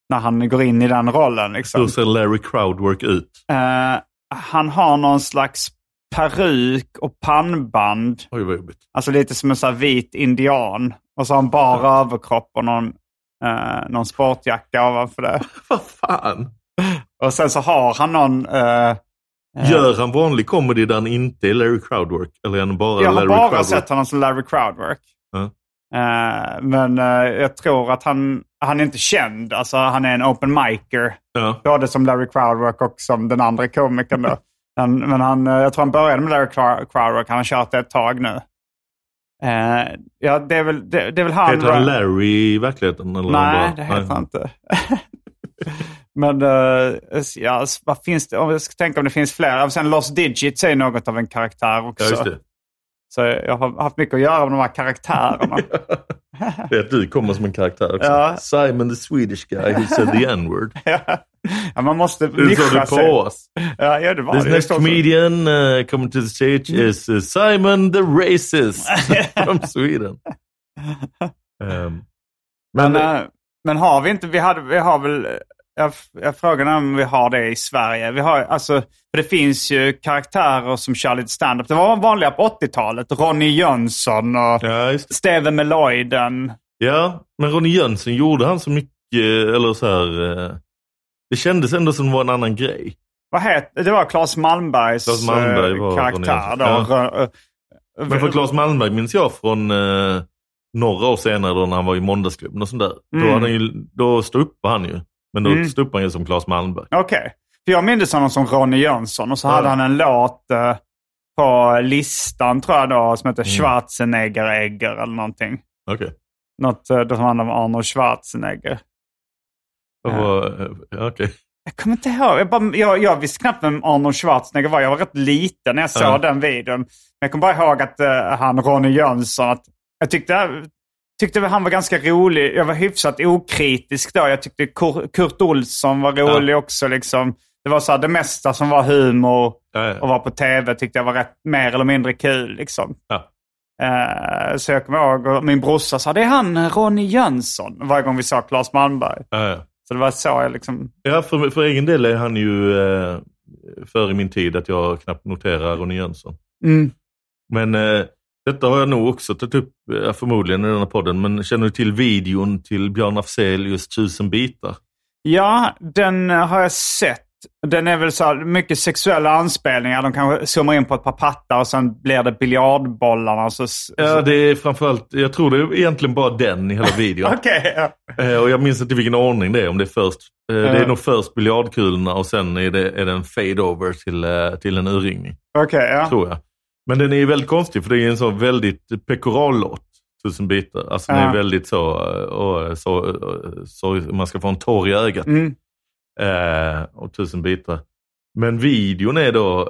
när han går in i den rollen. Liksom. Hur ser Larry Crowdwork ut? Eh, han har någon slags peruk och pannband. Oj, vad jobbigt. Alltså lite som en här vit indian. Och så har han bara överkropp och någon, eh, någon sportjacka ovanför det. Vad fan? Och sen så har han någon... eh, Gör han vanlig comedy där han inte är Larry Crowdwork? Eller är han bara jag har Larry bara Crowdwork? sett honom som Larry Crowdwork. Ja. Eh, men eh, jag tror att han, han är inte känd. Alltså han är en open micer. Ja. Både som Larry Crowdwork och som den andra komikern. Men, men han, eh, jag tror han började med Larry Crow- Crowdwork. Han har kört det ett tag nu. Eh, ja, det är väl, det, det är väl han. Heter han Larry i verkligheten? Eller Nej, det heter han inte. Men eh, ja, vad finns det? Om jag ska tänka om det finns fler. Sen Lost Digits är något av en karaktär också. Ja. Så jag har haft mycket att göra med de här karaktärerna. Det är att du kommer som en karaktär också. Ja. Simon the Swedish guy who said the n-word. ja, man måste nischa sig. på oss. Ja, ja, det var This det. next comedian uh, coming to the stage Mm. is uh, Simon the racist from Sweden. Um, Men, men eh, men har vi inte, vi, hade, vi har väl, jag, jag frågar om vi har det i Sverige. Vi har, alltså, för det finns ju karaktärer som kör lite stand-up. Det var vanliga på 80-talet. Ronny Jönsson och ja, just. Steven Meloiden. ja, men Ronny Jönsson gjorde han så mycket, eller så här, eh, det kändes ändå som det var en annan grej. Vad heter, det var Claes Malmbergs Claes Malmberg eh, var karaktär. Då. Rö- eh, Men för Claes Malmberg minns jag från några år senare då när han var i Måndagsklubben och sånt där. Då, Mm. hade han ju, då stod han ju. Men då Mm. stod han ju som Claes Malmberg. Okej. För jag minns honom som Ronny Jönsson och så Ja. hade han en låt eh, på listan tror jag då som heter Mm. Schwarzenegger-ägger eller någonting. Okej. Något eh, som handlar om Arnold Schwarzenegger. Var- eh, ja, okej. Jag kommer inte ihåg. Jag, bara, jag, jag visste knappt vem Arnold Schwarzenegger var. Jag var rätt liten när jag såg Ja. den videon. Men jag kommer bara ihåg att eh, han, Ronny Jönsson, att jag tyckte, tyckte han var ganska rolig. Jag var hyfsat okritisk då. Jag tyckte Kur, Kurt Olsson var rolig också. Liksom. Det var så här, det mesta som var humor Ja, och ja. var på tv tyckte jag var rätt, mer eller mindre kul. Liksom. Ja. Eh, så jag kommer ihåg, och min brorsa sa det är han Ronny Jönsson varje gång vi sa Claes Malmberg. Ja, ja. Så det var så jag liksom... Ja, för, för egen del är han ju eh, före min tid att jag knappt noterar Ronny Jönsson. Mm. Men eh, detta har jag nog också tagit upp, eh, förmodligen i den här podden, men känner du till videon till Björn Afzelius Tusen bitar? Ja, den har jag sett. Den är väl så mycket sexuella anspelningar. De kanske zoomar in på ett par pattar och sen blir det biljardbollarna. Så, Ja, så... det är framförallt, jag tror det är egentligen bara den i hela videon. Okej, ja. Eh, och jag minns inte vilken ordning det är, om det är först. Eh, det är Ja. nog först biljardkulorna och sen är det, är det en fade-over till, till en urringning. Okej, ja. Tror jag. Men den är ju väldigt konstig för det är en så väldigt pekorallåt. Tusen bitar. Alltså den Ja. är väldigt så, eh, och, så, eh, så, man ska få en torr i ögat. Mm. Eh, och tusen bitar. Men videon är då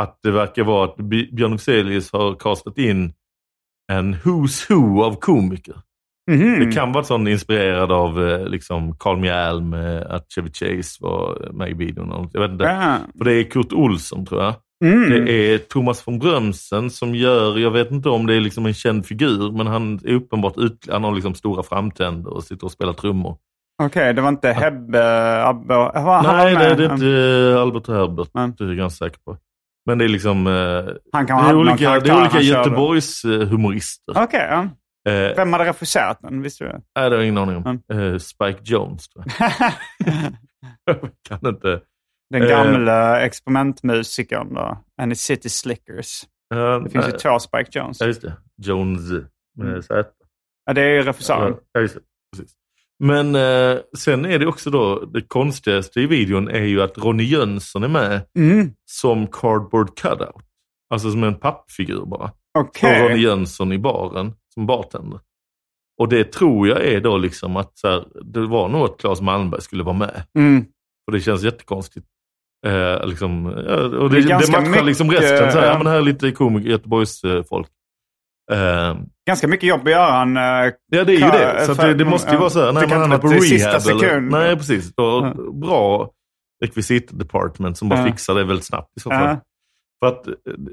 att det verkar vara att Björn Afzelius har kastat in en who's who av komiker. Mhm. Det kan vara sån inspirerad av eh, liksom Carl Miel med att Chevy Chase var med i videon. Jag vet inte. För det är Kurt Olsson tror jag. Mm. Det är Thomas von Brömsen som gör, jag vet inte om det är liksom en känd figur, men han är uppenbart ut, han har liksom stora framtänder och sitter och spelar trummor. Okej, det var inte Hebbe Abbe... Han, Nej, det, det är inte eh, Albert Herbert, Nej. det är jag ganska säker på. Men det är liksom, eh, Han kan det är olika, det karaktär är olika. Göteborgs humorister. Okej, ja. Eh, Vem hade regisserat den? Visste du det? nej, det har jag ingen aning om. Eh, Spike Jones, tror jag. jag kan inte. Den Eh. gamla experimentmusikern då. And City Slickers. Eh, Det finns ju nej. två Spike Jones. Ja, just det. Jones med Mm. Z. Ja, det är ju regissören. Ja, just det. Precis. Men eh, sen är det också då, det konstigaste i videon är ju att Ronny Jönsson är med Mm. som cardboard cutout. Alltså som en pappfigur bara. Okej. På Ronny Jönsson i baren som bartender. Och det tror jag är då liksom att så här, det var nog att Claes Malmberg skulle vara med. Mm. Och det känns jättekonstigt. Eh, liksom, och Det det, det, matchar liksom mycket, resten. Så här, ja. men här är lite komiker, Göteborgs eh, folk. Eh, Ganska mycket jobb göra en... eh, Ja, det är ju det. Så att det, det för- måste ju vara så här, kan man är på rehab. Eller, nej, precis. Då, Ja. Bra rekvisitdepartment som bara Ja. fixar det väldigt snabbt i så fall. Ja. För att,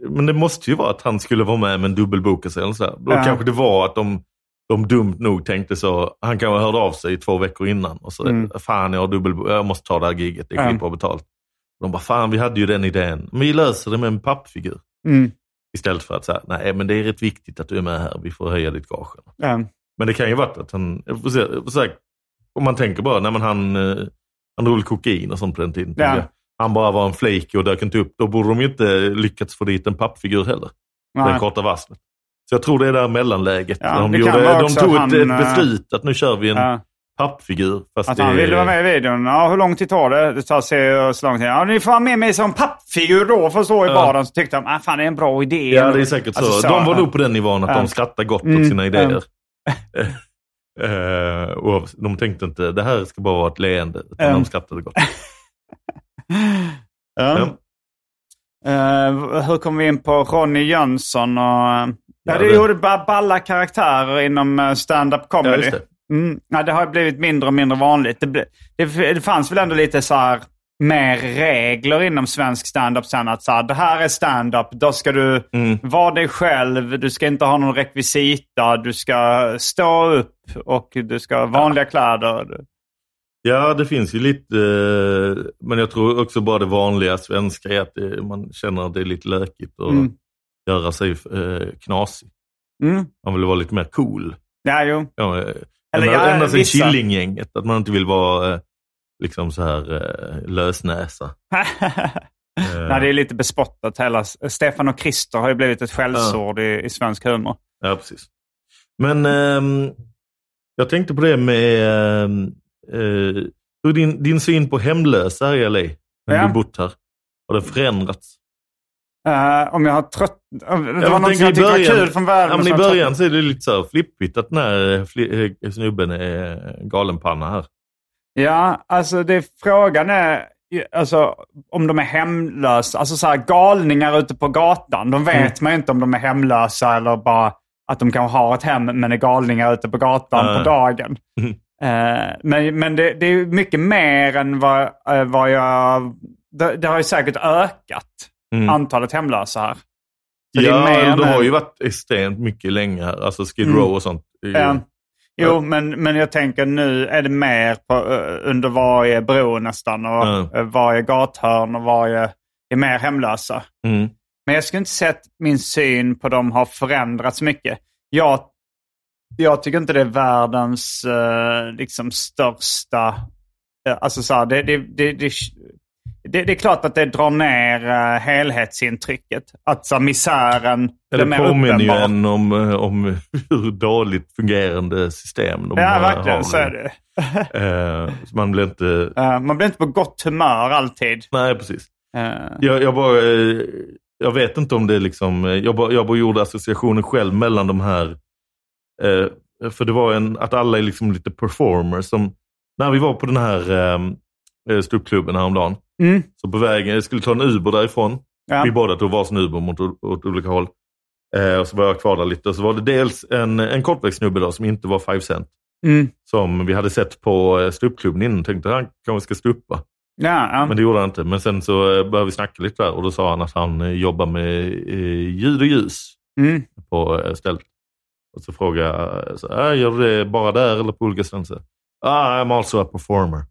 men det måste ju vara att han skulle vara med men dubbelboka sig. Eller så här. Då kanske det var att de, de dumt nog tänkte så, han kanske hörde av sig två veckor innan och så, Mm. fan jag har dubbelbo- jag måste ta det här giget, det är skitbra betalt. De bara, fan vi hade ju den idén, men vi löser det med en pappfigur. Mm. Istället för att säga, nej men det är rätt viktigt att du är med här, vi får höja ditt gage. Ja. Men det kan ju varit att han, säga, om man tänker bara, nej men han, eh, han drog kokain och sånt på den tiden. Ja. Han bara var en flaky och dök inte upp. Då borde de ju inte lyckats få dit en pappfigur heller. Nej. Den korta varslet. Så jag tror det är det här mellanläget. Ja, de, gjorde, de tog han, ett beslut att nu kör vi en Ja. Pappfigur. Fast det, han ville vara med i videon. Ja, hur lång tid tar det? Det tar sig så lång tid. Ja, ni får ha med mig som pappfigur då för att stå i Ja. baren. Så tyckte de, ah, fan det är en bra idé. Ja, det är säkert Alltså, så. De var nog på den nivån att Ja. de skrattar gott Mm, åt sina idéer. ja. Eh, och de tänkte inte, det här ska bara vara ett leende. Utan Ja. de skrattade gott. Ja. Ja. Eh, hur kom vi in på Ronny Jönsson? Och, ja, Ja, det det- gjorde bara balla karaktärer inom eh, stand-up Ja, comedy. det. Mm, ja, det har blivit mindre och mindre vanligt. Det, ble, det, det fanns väl ändå lite så här mer regler inom svensk stand-up sen. Att så här, det här är stand-up, då ska du Mm. vara dig själv. Du ska inte ha någon rekvisita. Du ska stå upp och du ska ha vanliga kläder. Ja, det finns ju lite, eh, men jag tror också bara det vanliga svenska är att det, man känner att det är lite lökigt att Mm. göra sig eh, knasig. Mm. Man vill vara lite mer cool. Ja, jo. Ja, eh, Eller ända, ja, ända sedan. Killinggänget, att man inte vill vara eh, liksom så här eh, lösnäsa. Nej, det är lite bespottat hela. Stefan och Christer har ju blivit ett skällsord i, i svensk humor. Ja, precis. Men ehm, jag tänkte på det med ehm, eh, hur din, din syn på hemlösa i LA, när Ja. du bott här. Har det förändrats? Eh, om jag har trött... om Det Jag var något som jag tyckte var kul från världen. Ja, men I början så är det lite så flippigt att den här fli- eh, snubben är galenpanna här. Ja, alltså det, frågan är alltså, om de är hemlösa. Alltså så här, galningar ute på gatan. De vet Mm. man inte om de är hemlösa eller bara att de kanske har ett hem men är galningar ute på gatan Ja. på dagen. Mm. Eh, men men det, det är mycket mer än vad, eh, vad jag... Det, det har ju säkert ökat, Mm. antalet hemlösa här. Är Ja, mer det har ju varit extremt mycket länge här. Alltså Skid Mm. Row och sånt. Ja. Jo, men, men jag tänker nu är det mer på, under varje bro nästan och eh, varje gathörn och varje är mer hemlösa. Mm. Men jag skulle inte säga att min syn på dem har förändrats mycket. Jag, jag tycker inte det är världens eh, liksom största... eh, alltså så här, det, det, det, det, det, det är klart att det drar ner uh, helhetsintrycket. Att så misären blir Det mer påminner ju uppenbar. en om, eh, om hur dåligt fungerande system de Ja, har. verkligen så är det. Så man blir inte... Eh, man blir inte på gott humör alltid. Nej, precis. Jag, jag, bara, jag vet inte om det är liksom... Jag bara, jag bara gjorde associationen själv mellan de här... För det var en, att alla är liksom lite performers. Som, när vi var på den här eh, ståuppklubben häromdagen, Mm. så på vägen, jag skulle ta en Uber därifrån. Ja. Vi båda tog varsin Uber mot, åt olika håll. Eh, och så var jag kvar där lite. Och så var det dels en, en kortväxt snubbe då, som inte var 5 cent. Mm. Som vi hade sett på eh, ståuppklubben innan. Tänkte han kanske ska ståuppa. Ja, ja. Men det gjorde han inte. Men sen så eh, började vi snacka lite där och då sa han att han eh, jobbar med ljud och ljus Mm. på stället. Och så frågade jag, så, äh, gör du det bara där eller på olika ställen? Så, Ah, I'm also a performer.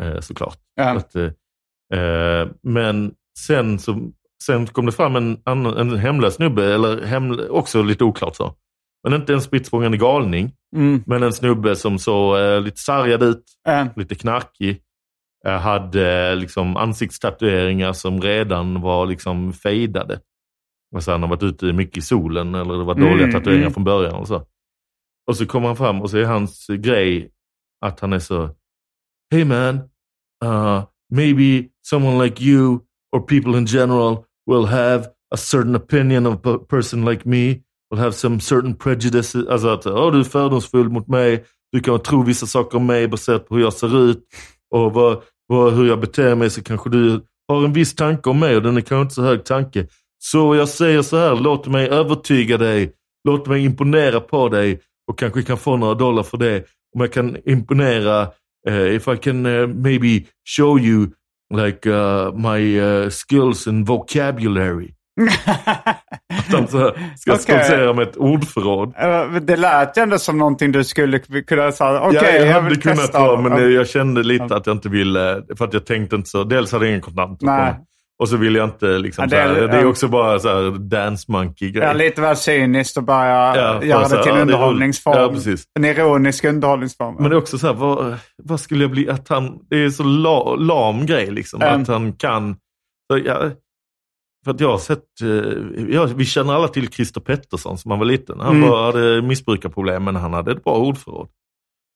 Eh, såklart. Ja. Att, eh, eh, men sen, så, sen kom det fram en, annan- en hemlös snubbe, eller hemlö, också lite oklart så. Men inte en spritt galning. Mm. Men en snubbe som såg eh, lite sargad ut, Eh, lite knarkig. Eh, hade liksom ansiktstatueringar som redan var liksom fejdade. Alltså han har varit ute mycket i solen eller det var dåliga Mm, tatueringar mm. från början. Och så. Och så kommer han fram och så är hans grej att han är så Hey man, uh, maybe someone like you or people in general will have a certain opinion of a person like me, will have some certain prejudices. Alltså att oh, du är fördomsfull mot mig, du kan tro vissa saker om mig baserat på hur jag ser ut och vad, vad, hur jag beter mig så kanske du har en viss tanke om mig och den är kanske inte så hög tanke. Så jag säger så här, låt mig övertyga dig, låt mig imponera på dig och kanske kan få några dollar för det. Om jag kan imponera, uh, if I can uh, maybe show you like uh, my uh, skills and vocabulary. Att han så ska Okej. stoltsera med ett ordförråd. det lät ju ändå som någonting du skulle kunna säga. Okej, ja, jag, jag, hade kunnat vara, men jag kände lite att jag inte ville, för att jag tänkte inte så. Dels hade jag ingen kontant. Nej. Och så ville jag inte liksom, Ja, det, är, är- det är ja. också bara så här dance monkey grej. Ja, lite väl cyniskt att börja Ja, göra det till ja, en underhållningsform. Ja. En ironisk underhållningsform. Men det är också så här, vad, vad skulle jag bli, att han, det är så la, lam grej liksom. Mm. Att han kan, så jag, för att jag har sett, eh, ja, vi känner alla till Christer Pettersson som han var liten. Han Mm. var, hade missbrukarproblem men han hade ett bra ordförråd.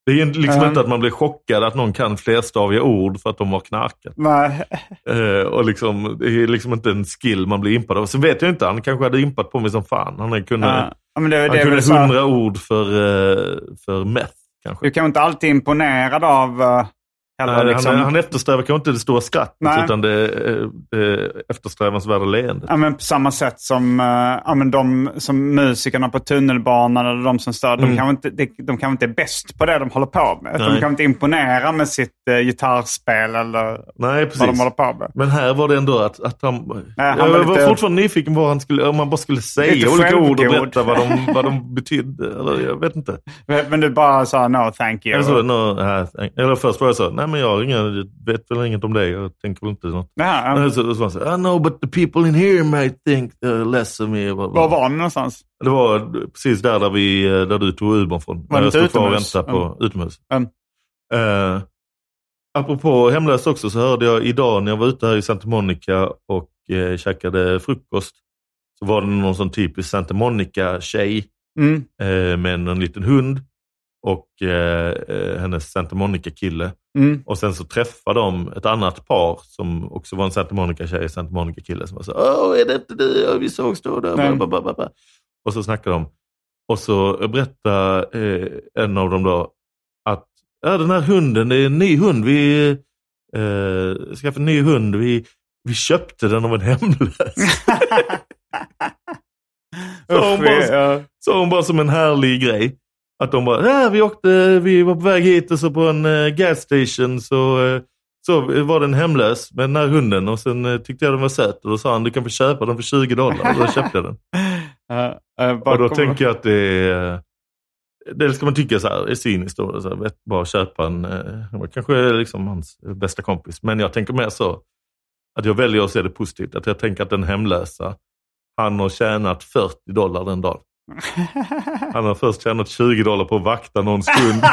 Det är liksom Mm. inte att man blir chockad att någon kan flerstaviga ord för att de har knarkat. Nej. Eh, och liksom, det är liksom inte en skill man blir impad av. Sen vet jag inte, han kanske hade impat på mig som fan. Han. Ja, men det, han det kunde hundra ord för, eh, för meth kanske. Du kan inte alltid imponerad av uh, heller, Nej, liksom. han, han eftersträvar kanske inte det stora skrattet Nej. utan det, eh, det eftersträvansvärda leendet. Ja, men på samma sätt som, uh, ja, men de, som musikerna på tunnelbanan eller de som stör, de, Mm. kanske inte, de, de kanske inte är bäst på det de håller på med. De Nej. kanske inte imponerar med sitt uh, gitarrspel eller Nej, vad de håller på med. Men här var det ändå att, att han... Nej, han jag var var lite- fortfarande nyfiken på vad han skulle, om man bara skulle säga Lite olika ord och berätta vad de, vad de betydde. Eller jag vet inte. Men, men du bara sa no thank you. Eller, så, no, nej, eller först var jag så, nej men jag har inga, jag vet väl inget om det, jag tänker väl inte något. Ja. Men Så, så så, I know but the people in here might think uh, less of me. Var var ni någonstans? Det var precis där, där, vi, eh, där du tog Ubern från. Var det jag inte stod kvar och utomhus? väntade på utomhus. Mm. Eh, apropå hemlöst också så hörde jag idag när jag var ute här i Santa Monica och eh, käkade frukost. Så var det någon sån typisk Santa Monica-tjej Mm. eh, med en, en liten hund och eh, hennes Santa Monica-kille. Mm. Och sen så träffade de ett annat par som också var en Santa Monica-tjej, Santa Monica-kille som var så Åh, är det inte du? Vi sågs då. då. Ba. Och så snackade de. Och så berättade eh, en av dem då att ja, den här hunden, det är en ny hund. Vi eh, skaffade en ny hund. Vi, vi köpte den av en hemlös. Så hon bara-. Så hon bara som en härlig grej. Att de bara, ja, vi åkte, vi var på väg hit och så på en uh, gas station så, eh, så var det en hemlös med den här hunden och sen eh, tyckte jag den var söt och då sa han du kan få köpa den för 20 dollar och då köpte jag den. Ja, bara Och då tänker jag att det är, det ska man tycka så här, är cyniskt då, så här, vet, bara köpa en, eh, kanske är liksom hans bästa kompis. Men jag tänker mer så, att jag väljer att se det positivt. Att jag tänker att den hemlösa, han har tjänat 40 dollar den dagen. Han har först tjänat 20 dollar på att vakta någons kund.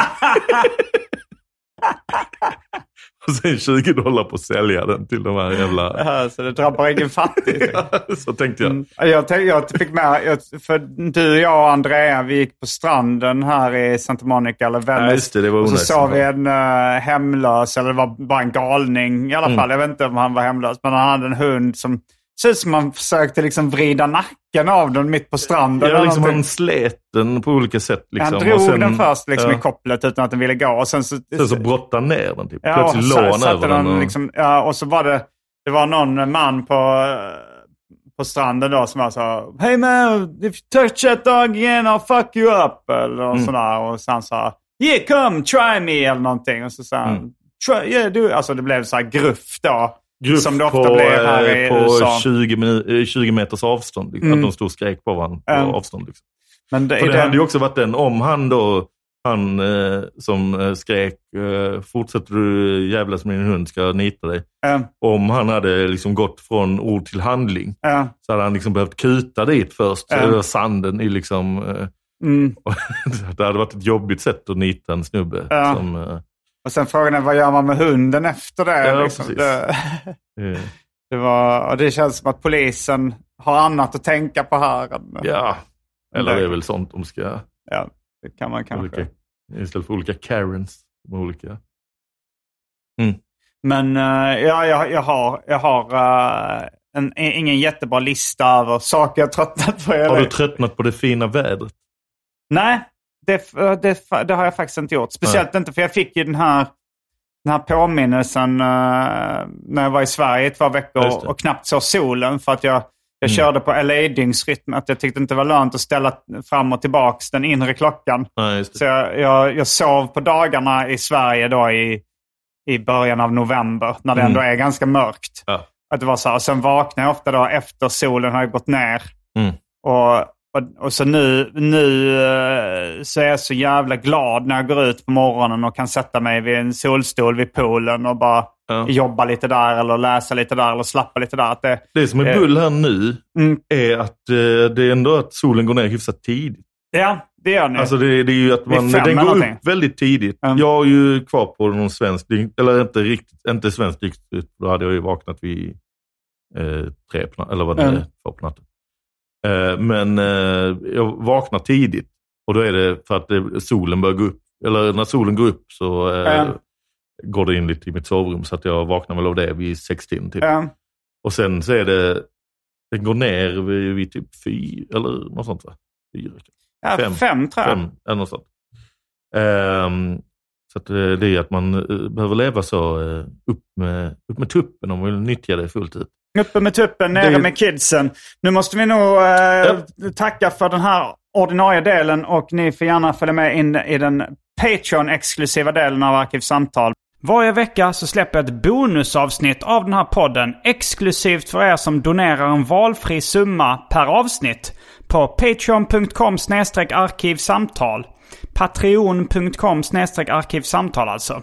och sen 20 dollar på att sälja den till de här jävla... Ja, så det drabbar ingen fattig. så tänkte jag. Mm. Jag, tänkte, jag fick med, jag, för du, jag och Andrea, vi gick på stranden här i Santa Monica eller Venice. Ja, det, det och så såg vi en uh, hemlös, eller det var bara en galning i alla Mm. fall. Jag vet inte om han var hemlös, men han hade en hund som såg ut som han försökte liksom vrida nacken av den mitt på stranden. Ja, liksom han slet den på olika sätt. Liksom. han drog sen, den först liksom ja, i kopplet utan att den ville gå. Och sen så, Sen så brottade han ner den. Typ. Ja, Plötsligt så låg han över den. Och... liksom, ja, och så var det, det var någon man på, på stranden då som var så Hey man, if you touch that dog again I'll fuck you up. Eller Mm. sådär. Och han sa Yeah come, try me eller någonting. Och så sa han Mm. try, yeah, do. Alltså det blev så här gruff då. Grupp som det ofta på, blir här i eh, på USA. 20, minu- eh, 20 meters avstånd. Liksom. Mm. Att de stod och skrek på varandra på Mm. avstånd. Liksom. Men det, För är det hade ju det, också varit den, om han då, han eh, som eh, skrek eh, fortsätter du jävlas med din hund ska jag nita dig. ja, Om han hade liksom gått från ord till handling så hade han liksom behövt kuta dit först, över sanden i liksom, eh, Mm. det hade varit ett jobbigt sätt att nita en snubbe. Som, Och sen frågan är vad gör man med hunden efter det? Ja, liksom? precis. det, det, var, och det känns som att polisen har annat att tänka på här. än- ja, eller Det- det är väl sånt de ska... ja det kan man kanske. Olika, istället för olika Karens. Med olika. Men eh, ja, jag, jag har, jag har eh, en, ingen jättebra lista över saker jag tröttnat på. Har du tröttnat på det fina vädret? Nej, det, det, det har jag faktiskt inte gjort. Speciellt inte för jag fick ju den här, den här påminnelsen eh, när jag var i Sverige i två veckor det. och knappt såg solen. För att jag, jag Mm. körde på LA-dygnsrytm. Att jag tyckte inte det var lönt att ställa fram och tillbaks den inre klockan. Nej, Så jag, jag, jag sov på dagarna i Sverige då i, i början av november. När det Mm. ändå är ganska mörkt. Ja. Att det var så här. Och sen vaknade jag ofta då efter solen har gått ner. Mm. Och, och, och så nu, nu eh, så är jag så jävla glad när jag går ut på morgonen och kan sätta mig vid en solstol vid poolen och bara Ja. jobba lite där eller läsa lite där eller slappa lite där. Att det, Det som är Eh. bull här nu mm, är att eh, det är ändå att solen går ner hyfsat tidigt. ja, det gör ni. Alltså det, det är ju att man, den går någonting. upp väldigt tidigt. Mm. Jag är ju kvar på någon svensk, eller inte riktigt, inte svensk dygnsrytm. Då hade jag ju vaknat vid eh, tre på eller vad det Mm. är, två på natten. Eh, men eh, jag vaknar tidigt och då är det för att det, solen börjar gå upp. Eller när solen går upp så eh, Mm. går det in lite i mitt sovrum så att jag vaknar väl av det vid sextiden. Typ. ja, Och sen så är det, den går ner vid, vid typ fyra, eller något sånt va? Fyra, ja, fem, fem. tror jag. fem eller något sånt. Ehm, så att eh, det är att man eh, behöver leva så eh, upp med, upp med tuppen om man vill nyttja det fullt ut. Uppe med tuppen, nere Det- med kidsen. Nu måste vi nog eh, tacka för den här ordinarie delen och ni får gärna följa med in i den Patreon-exklusiva delen av Arkivsamtal. Varje vecka så släpper jag ett bonusavsnitt av den här podden exklusivt för er som donerar en valfri summa per avsnitt på patreon.com arkivsamtal. Patreon.com arkivsamtal alltså.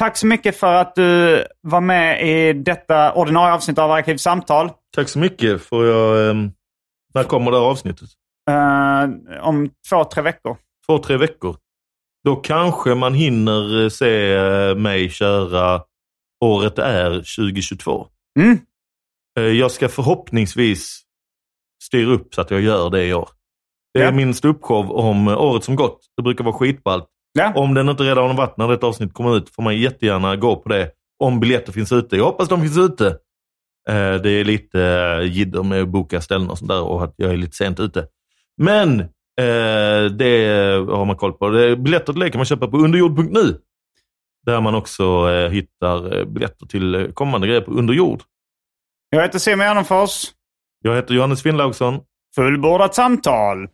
Tack så mycket för att du var med i detta ordinarie avsnitt av Arkivsamtal. Tack så mycket. Får jag, ehm, när kommer det här avsnittet? Eh, om två, tre veckor. Två, tre veckor. Då kanske man hinner eh, se eh, mig köra Året är 2022. Mm. Eh, Jag ska förhoppningsvis styra upp så att jag gör det i år. Det är Ja. min ståuppshow om eh, året som gått. Det brukar vara skitballt. Ja. Om den inte redan har varit när detta avsnitt kommer ut får man jättegärna gå på det. Om biljetter finns ute. Jag hoppas de finns ute. Eh, Det är lite eh, jidder med att boka ställen och sånt där och att jag är lite sent ute. Men eh, det har man koll på. Biljetter till det kan man köpa på underjord.nu. Där man också hittar biljetter till kommande grejer på underjord. Jag heter Simon Gärdenfors. Jag heter Johannes Finnlaugsson. Fullbordat samtal.